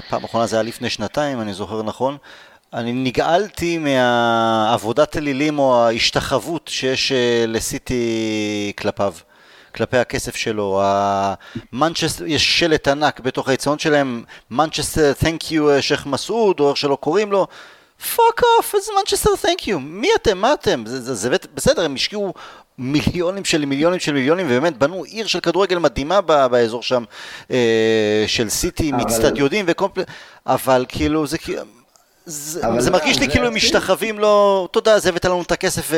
פעם אחרונה זה היה לפני שנתיים, אני זוכר נכון, אני נגעלתי מהעבודת אלילים או ההשתחוות שיש אה, לסיטי כלפיו. כלפי הכסף שלו, המנצ'סטר, יש שלט ענק בתוך היציאות שלהם, מנצ'סטר תנק יו שייח' מסעוד, או איך שלא קוראים לו, fuck off, איזה מנצ'סטר thank you, מי אתם, מה אתם, זה, זה, זה בסדר, הם השקיעו מיליונים של מיליונים של מיליונים, ובאמת בנו עיר של כדורגל מדהימה ב- באזור שם, אה, של סיטי, אבל- אצטדיונים ו comple... אבל כאילו, זה כאילו... זה, זה זה- מרגיש לי כאילו הם. משתחווים לו, תודה, אז הבאת לנו את הכסף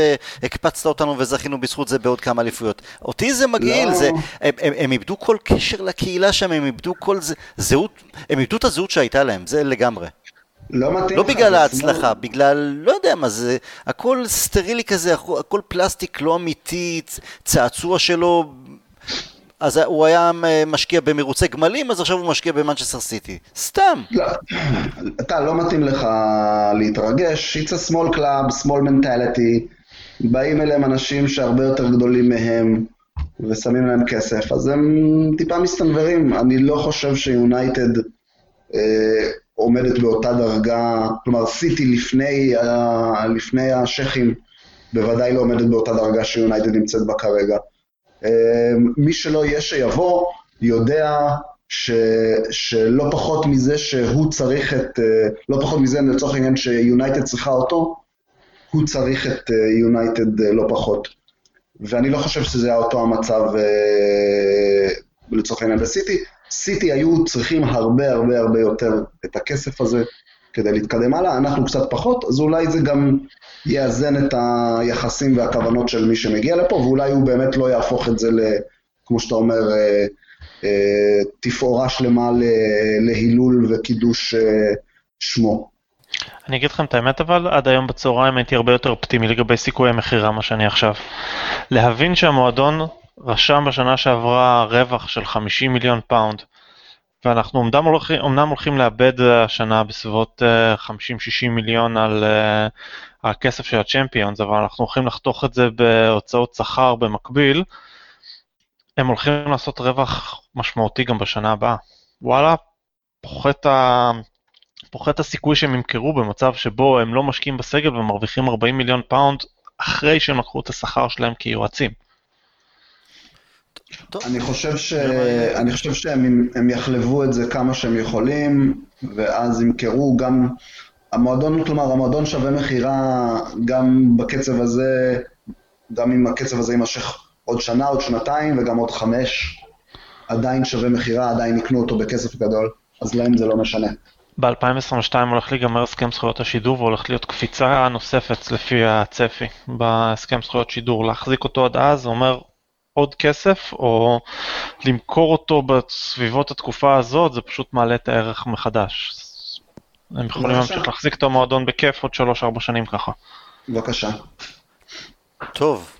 והקפצת אותנו וזכינו בזכות זה בעוד כמה אליפויות. אותי זה מגעיל, לא. זה, הם, הם, הם איבדו כל קשר לקהילה שם, הם איבדו כל זה, זהות, הם איבדו את הזהות שהייתה להם, זה לגמרי. לא מתאים לא לך, בגלל ההצלחה, שמאל. בגלל, לא יודע מה זה, הכל סטרילי כזה, הכל, פלסטיק לא אמיתי, צעצוע שלו, אז הוא היה אה, משקיע במרוצי גמלים, אז עכשיו הוא משקיע במנצ'סטר סיטי. סתם. לא, אתה, לא מתאים לך להתרגש, it's a small club, small mentality, באים אליהם אנשים שהרבה יותר גדולים מהם ושמים להם כסף, אז הם טיפה מסתנוורים. אני לא חושב שיונייטד אה, עומדת באותה דרגה, כלומר סיטי לפני, ה- לפני השייחים בוודאי לא עומדת באותה דרגה שיונייטד נמצאת בה כרגע. אה, מי שלא יהיה שיבוא, יודע ש, שלא פחות מזה שהוא צריך את, אה, לא פחות מזה לצורך העניין שיונייטד צריכה אותו, הוא צריך את אה, יונייטד אה, לא פחות. ואני לא חושב שזה היה אותו המצב לצורך העניין בסיטי. סיטי היו צריכים הרבה הרבה הרבה יותר את הכסף הזה כדי להתקדם הלאה, אנחנו קצת פחות, אז אולי זה גם יאזן את היחסים והכוונות של מי שמגיע לפה, ואולי הוא באמת לא יהפוך את זה, ל, כמו שאתה אומר, אה, אה, תפאורה שלמה להילול וקידוש אה, שמו. אני אגיד לכם את האמת אבל, עד היום בצהריים הייתי הרבה יותר אופטימי לגבי סיכויי המכירה מה שאני עכשיו. להבין שהמועדון רשם בשנה שעברה רווח של 50 מיליון פאונד, ואנחנו אומנם הולכים, אומנם הולכים לאבד השנה בסביבות אה, 50-60 מיליון על אה, הכסף של הצ'מפיונס, אבל אנחנו הולכים לחתוך את זה בהוצאות שכר במקביל, הם הולכים לעשות רווח משמעותי גם בשנה הבאה. וואלה, פוחת ה... פוחת הסיכוי שהם ימכרו במצב שבו הם לא משקיעים בסגל ומרוויחים 40 מיליון פאונד אחרי שהם לקחו את השכר שלהם כיועצים. טוב, אני חושב, ש... אני חושב שהם הם יחלבו את זה כמה שהם יכולים, ואז ימכרו גם... המועדון, כלומר, המועדון שווה מכירה גם בקצב הזה, גם אם הקצב הזה יימשך עוד שנה, עוד שנתיים וגם עוד חמש, עדיין שווה מכירה, עדיין יקנו אותו בכסף גדול, אז להם זה לא משנה. ב-2022 הולך להיגמר הסכם זכויות השידור והולך להיות קפיצה נוספת לפי הצפי בהסכם זכויות שידור. להחזיק אותו עד אז זה אומר עוד כסף או למכור אותו בסביבות התקופה הזאת זה פשוט מעלה את הערך מחדש. הם יכולים. להמשיך להחזיק את המועדון בכיף עוד 3-4 שנים ככה. בבקשה. טוב.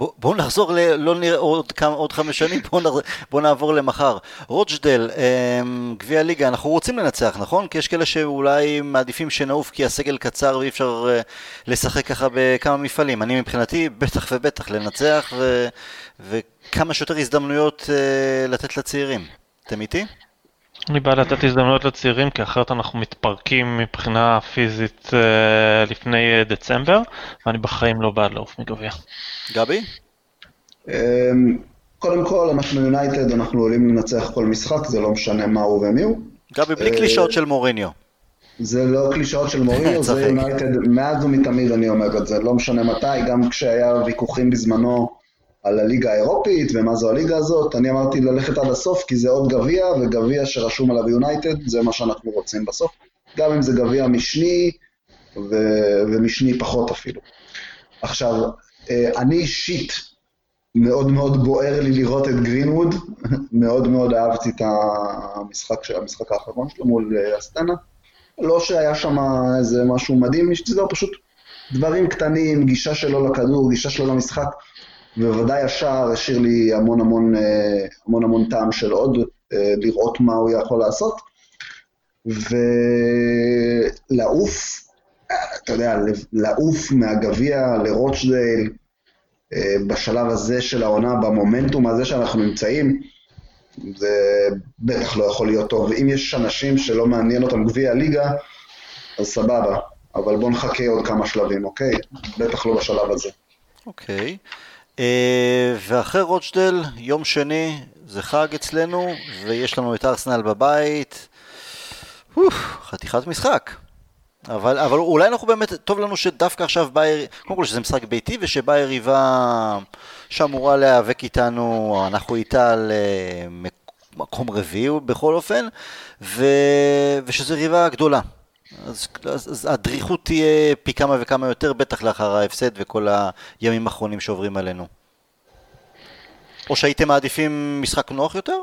בואו בוא נחזור, ל, לא נראה עוד, כמה, עוד חמש שנים, בואו בוא, בוא נעבור למחר. רוג'דל, אמ, גביע ליגה, אנחנו רוצים לנצח, נכון? כי יש כאלה שאולי מעדיפים שנעוף כי הסגל קצר ואי אפשר uh, לשחק ככה בכמה מפעלים. אני מבחינתי, בטח ובטח לנצח ו, וכמה שיותר הזדמנויות uh, לתת לצעירים. אתם איתי? אני בא לתת הזדמנויות לצעירים, כי אחרת אנחנו מתפרקים מבחינה פיזית אה, לפני אה, דצמבר, ואני בחיים לא בעד לעוף מגביע. גבי? אמ, קודם כל, אנחנו יונייטד, אנחנו עולים לנצח כל משחק, זה לא משנה מה הוא ומי הוא. גבי, בלי קלישאות של מוריניו. זה לא קלישאות של מוריניו, זה יונייטד, מאז ומתמיד אני אומר את זה, לא משנה מתי, גם כשהיה ויכוחים בזמנו על הליגה האירופית ומה זו הליגה הזאת, אני אמרתי ללכת עד הסוף כי זה עוד גביע, וגביע שרשום עליו יונייטד, זה מה שאנחנו רוצים בסוף. גם אם זה גביע משני, ו- ומשני פחות אפילו. עכשיו, אה, אני אישית, מאוד מאוד בוער לי לראות את גרינווד, מאוד מאוד אהבתי את המשחק, המשחק האחרון שלו מול אה, אסטנה. לא שהיה שם איזה משהו מדהים, זה פשוט דברים קטנים, גישה שלו לכדור, גישה שלו למשחק. ובוודאי השער השאיר לי המון המון, אה, המון המון טעם של עוד, אה, לראות מה הוא יכול לעשות. ולעוף, אתה יודע, לעוף מהגביע לרוטשדייל, אה, בשלב הזה של העונה, במומנטום הזה שאנחנו נמצאים, זה בטח לא יכול להיות טוב. אם יש אנשים שלא מעניין אותם גביע הליגה, אז סבבה, אבל בואו נחכה עוד כמה שלבים, אוקיי? בטח לא בשלב הזה. אוקיי. אה, ואחרי רוצ'דל, יום שני, זה חג אצלנו, ויש לנו את ארסנל בבית. חתיכת משחק. אבל, אבל אולי אנחנו באמת, טוב לנו שדווקא עכשיו באה, קודם כל שזה משחק ביתי ושבאה יריבה שאמורה להיאבק איתנו, אנחנו איתה על אה, מקום רביעי בכל אופן, ו, ושזו יריבה גדולה. אז, אז, אז הדריכות תהיה פי כמה וכמה יותר, בטח לאחר ההפסד וכל הימים האחרונים שעוברים עלינו. או שהייתם מעדיפים משחק נוח יותר?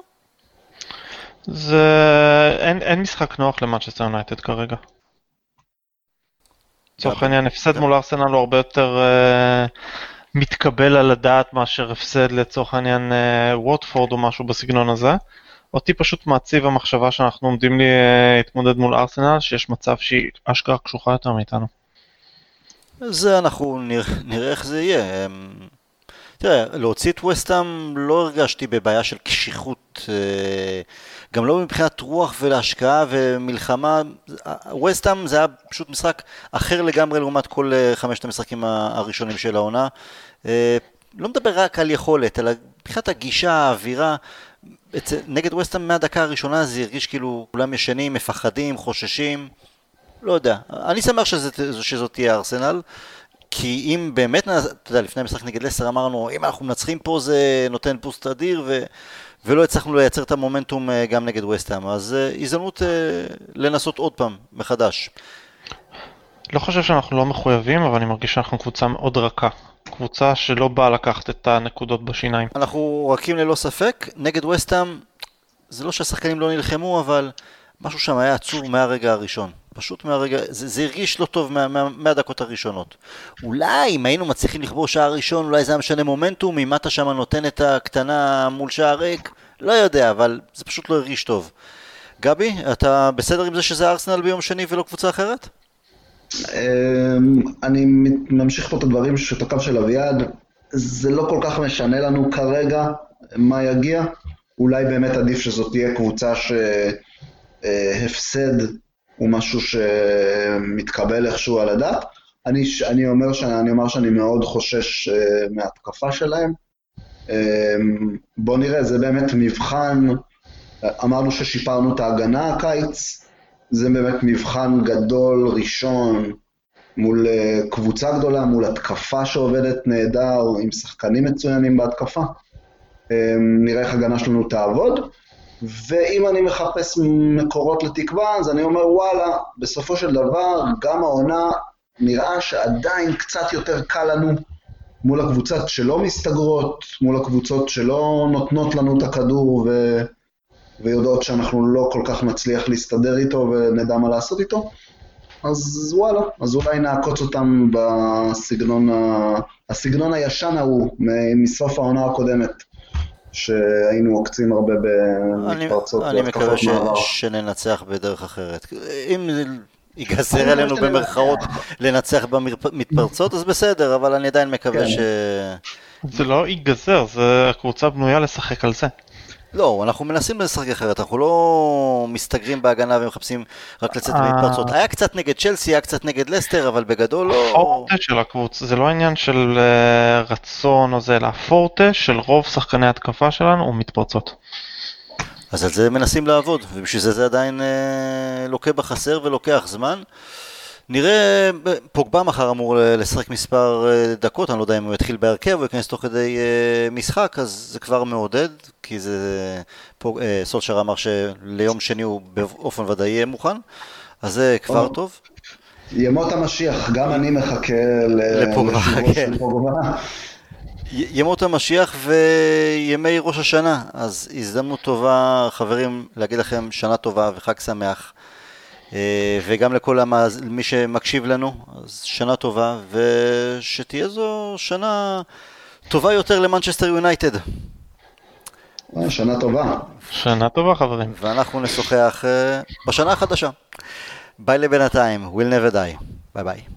זה... אין, אין משחק נוח למנצ'סטר יונייטד כרגע. לצורך העניין, הפסד מול ארסנל הוא הרבה יותר uh, מתקבל על הדעת מאשר הפסד לצורך העניין uh, ווטפורד או משהו בסגנון הזה. אותי פשוט מעציב המחשבה שאנחנו עומדים להתמודד מול ארסנל, שיש מצב שהיא אשכרה קשוחה יותר מאיתנו. זה אנחנו נראה, נראה איך זה יהיה. תראה, להוציא את וסטאם לא הרגשתי בבעיה של קשיחות, אה, גם לא מבחינת רוח ולהשקעה ומלחמה. וסטאם זה היה פשוט משחק אחר לגמרי לעומת כל אה, חמשת המשחקים הראשונים של העונה. אה, לא מדבר רק על יכולת, אלא מבחינת הגישה, האווירה. נגד ווסטהאם מהדקה הראשונה זה הרגיש כאילו כולם ישנים, מפחדים, חוששים, לא יודע. אני שמח שזה, שזאת תהיה ארסנל, כי אם באמת, אתה יודע, לפני המשחק נגד לסר אמרנו, אם אנחנו מנצחים פה זה נותן פוסט אדיר, ו, ולא הצלחנו לייצר את המומנטום אה, גם נגד ווסטהאם, אז uh, הזדמנות uh, לנסות עוד פעם, מחדש. לא חושב שאנחנו לא מחויבים, אבל אני מרגיש שאנחנו קבוצה מאוד רכה. קבוצה שלא באה לקחת את הנקודות בשיניים. אנחנו רכים ללא ספק, נגד וסטאם, זה לא שהשחקנים לא נלחמו, אבל משהו שם היה עצור מהרגע הראשון. פשוט מהרגע, זה, זה הרגיש לא טוב מה, מה, מהדקות הראשונות. אולי אם היינו מצליחים לכבור שער ראשון, אולי זה היה משנה מומנטום, אם אתה שם נותן את הקטנה מול שער ריק, לא יודע, אבל זה פשוט לא הרגיש טוב. גבי, אתה בסדר עם זה שזה ארסנל ביום שני ולא קבוצה אחרת? אמ, אני ממשיך פה את הדברים של הקו של אביעד. זה לא כל כך משנה לנו כרגע מה יגיע. אולי באמת עדיף שזאת תהיה קבוצה שהפסד הוא משהו שמתקבל איכשהו על הדעת. אני, אני, אומר שאני אומר שאני מאוד חושש אה, מהתקפה שלהם. אמ, בואו נראה, זה באמת מבחן, אמרנו ששיפרנו את ההגנה הקיץ, זה באמת מבחן גדול, ראשון, מול אה, קבוצה גדולה, מול התקפה שעובדת נהדר, עם שחקנים מצוינים בהתקפה. אמ, נראה איך הגנה שלנו תעבוד. ואם אני מחפש מקורות לתקווה, אז אני אומר, וואלה, בסופו של דבר, גם העונה נראה שעדיין קצת יותר קל לנו מול הקבוצות שלא מסתגרות, מול הקבוצות שלא נותנות לנו את הכדור ו... ויודעות שאנחנו לא כל כך נצליח להסתדר איתו ונדע מה לעשות איתו. אז וואלה, אז אולי נעקוץ אותם בסגנון ה... הסגנון הישן ההוא מסוף העונה הקודמת, שהיינו עוקצים הרבה אני, במתפרצות אני והתקפות מקווה ש. שננצח בדרך אחרת. אם ייגזר אני עלינו מקווה במרכאות לנצח במתפרצות, אז בסדר, אבל אני עדיין מקווה כן. ש... זה לא ייגזר, זה הקבוצה בנויה לשחק על זה. לא, אנחנו מנסים לשחק אחרת, אנחנו לא מסתגרים בהגנה ומחפשים רק לצאת אה. למתפרצות. היה קצת נגד צ'לסי, היה קצת נגד לסטר, אבל בגדול לא... הפורטה של הקבוצה, זה לא עניין של אה, רצון או זה, אלא הפורטה של רוב שחקני התקפה שלנו הוא מתפרצות. אז על זה מנסים לעבוד, ובשביל זה זה עדיין אה, לוקה בחסר ולוקח זמן. נראה, פוגבה מחר אמור לשחק מספר אה, דקות, אני לא יודע אם הוא יתחיל בהרכב או ייכנס תוך כדי אה, משחק, אז זה כבר מעודד, כי זה... פוג, אה, סולשר אמר שליום שני הוא באופן ודאי יהיה מוכן, אז זה כבר או. טוב. ימות המשיח, גם אני מחכה ל- לפוגבה, כן. ימות המשיח וימי ראש השנה, אז הזדמנות טובה, חברים, להגיד לכם שנה טובה וחג שמח. אה, וגם לכל המאז... מי שמקשיב לנו, אז שנה טובה, ושתהיה זו שנה טובה יותר למנצ'סטר יונייטד. אה, שנה טובה. שנה טובה חברים. ואנחנו נשוחח אה, בשנה החדשה. ביי לבינתיים, we'll never die. ביי ביי.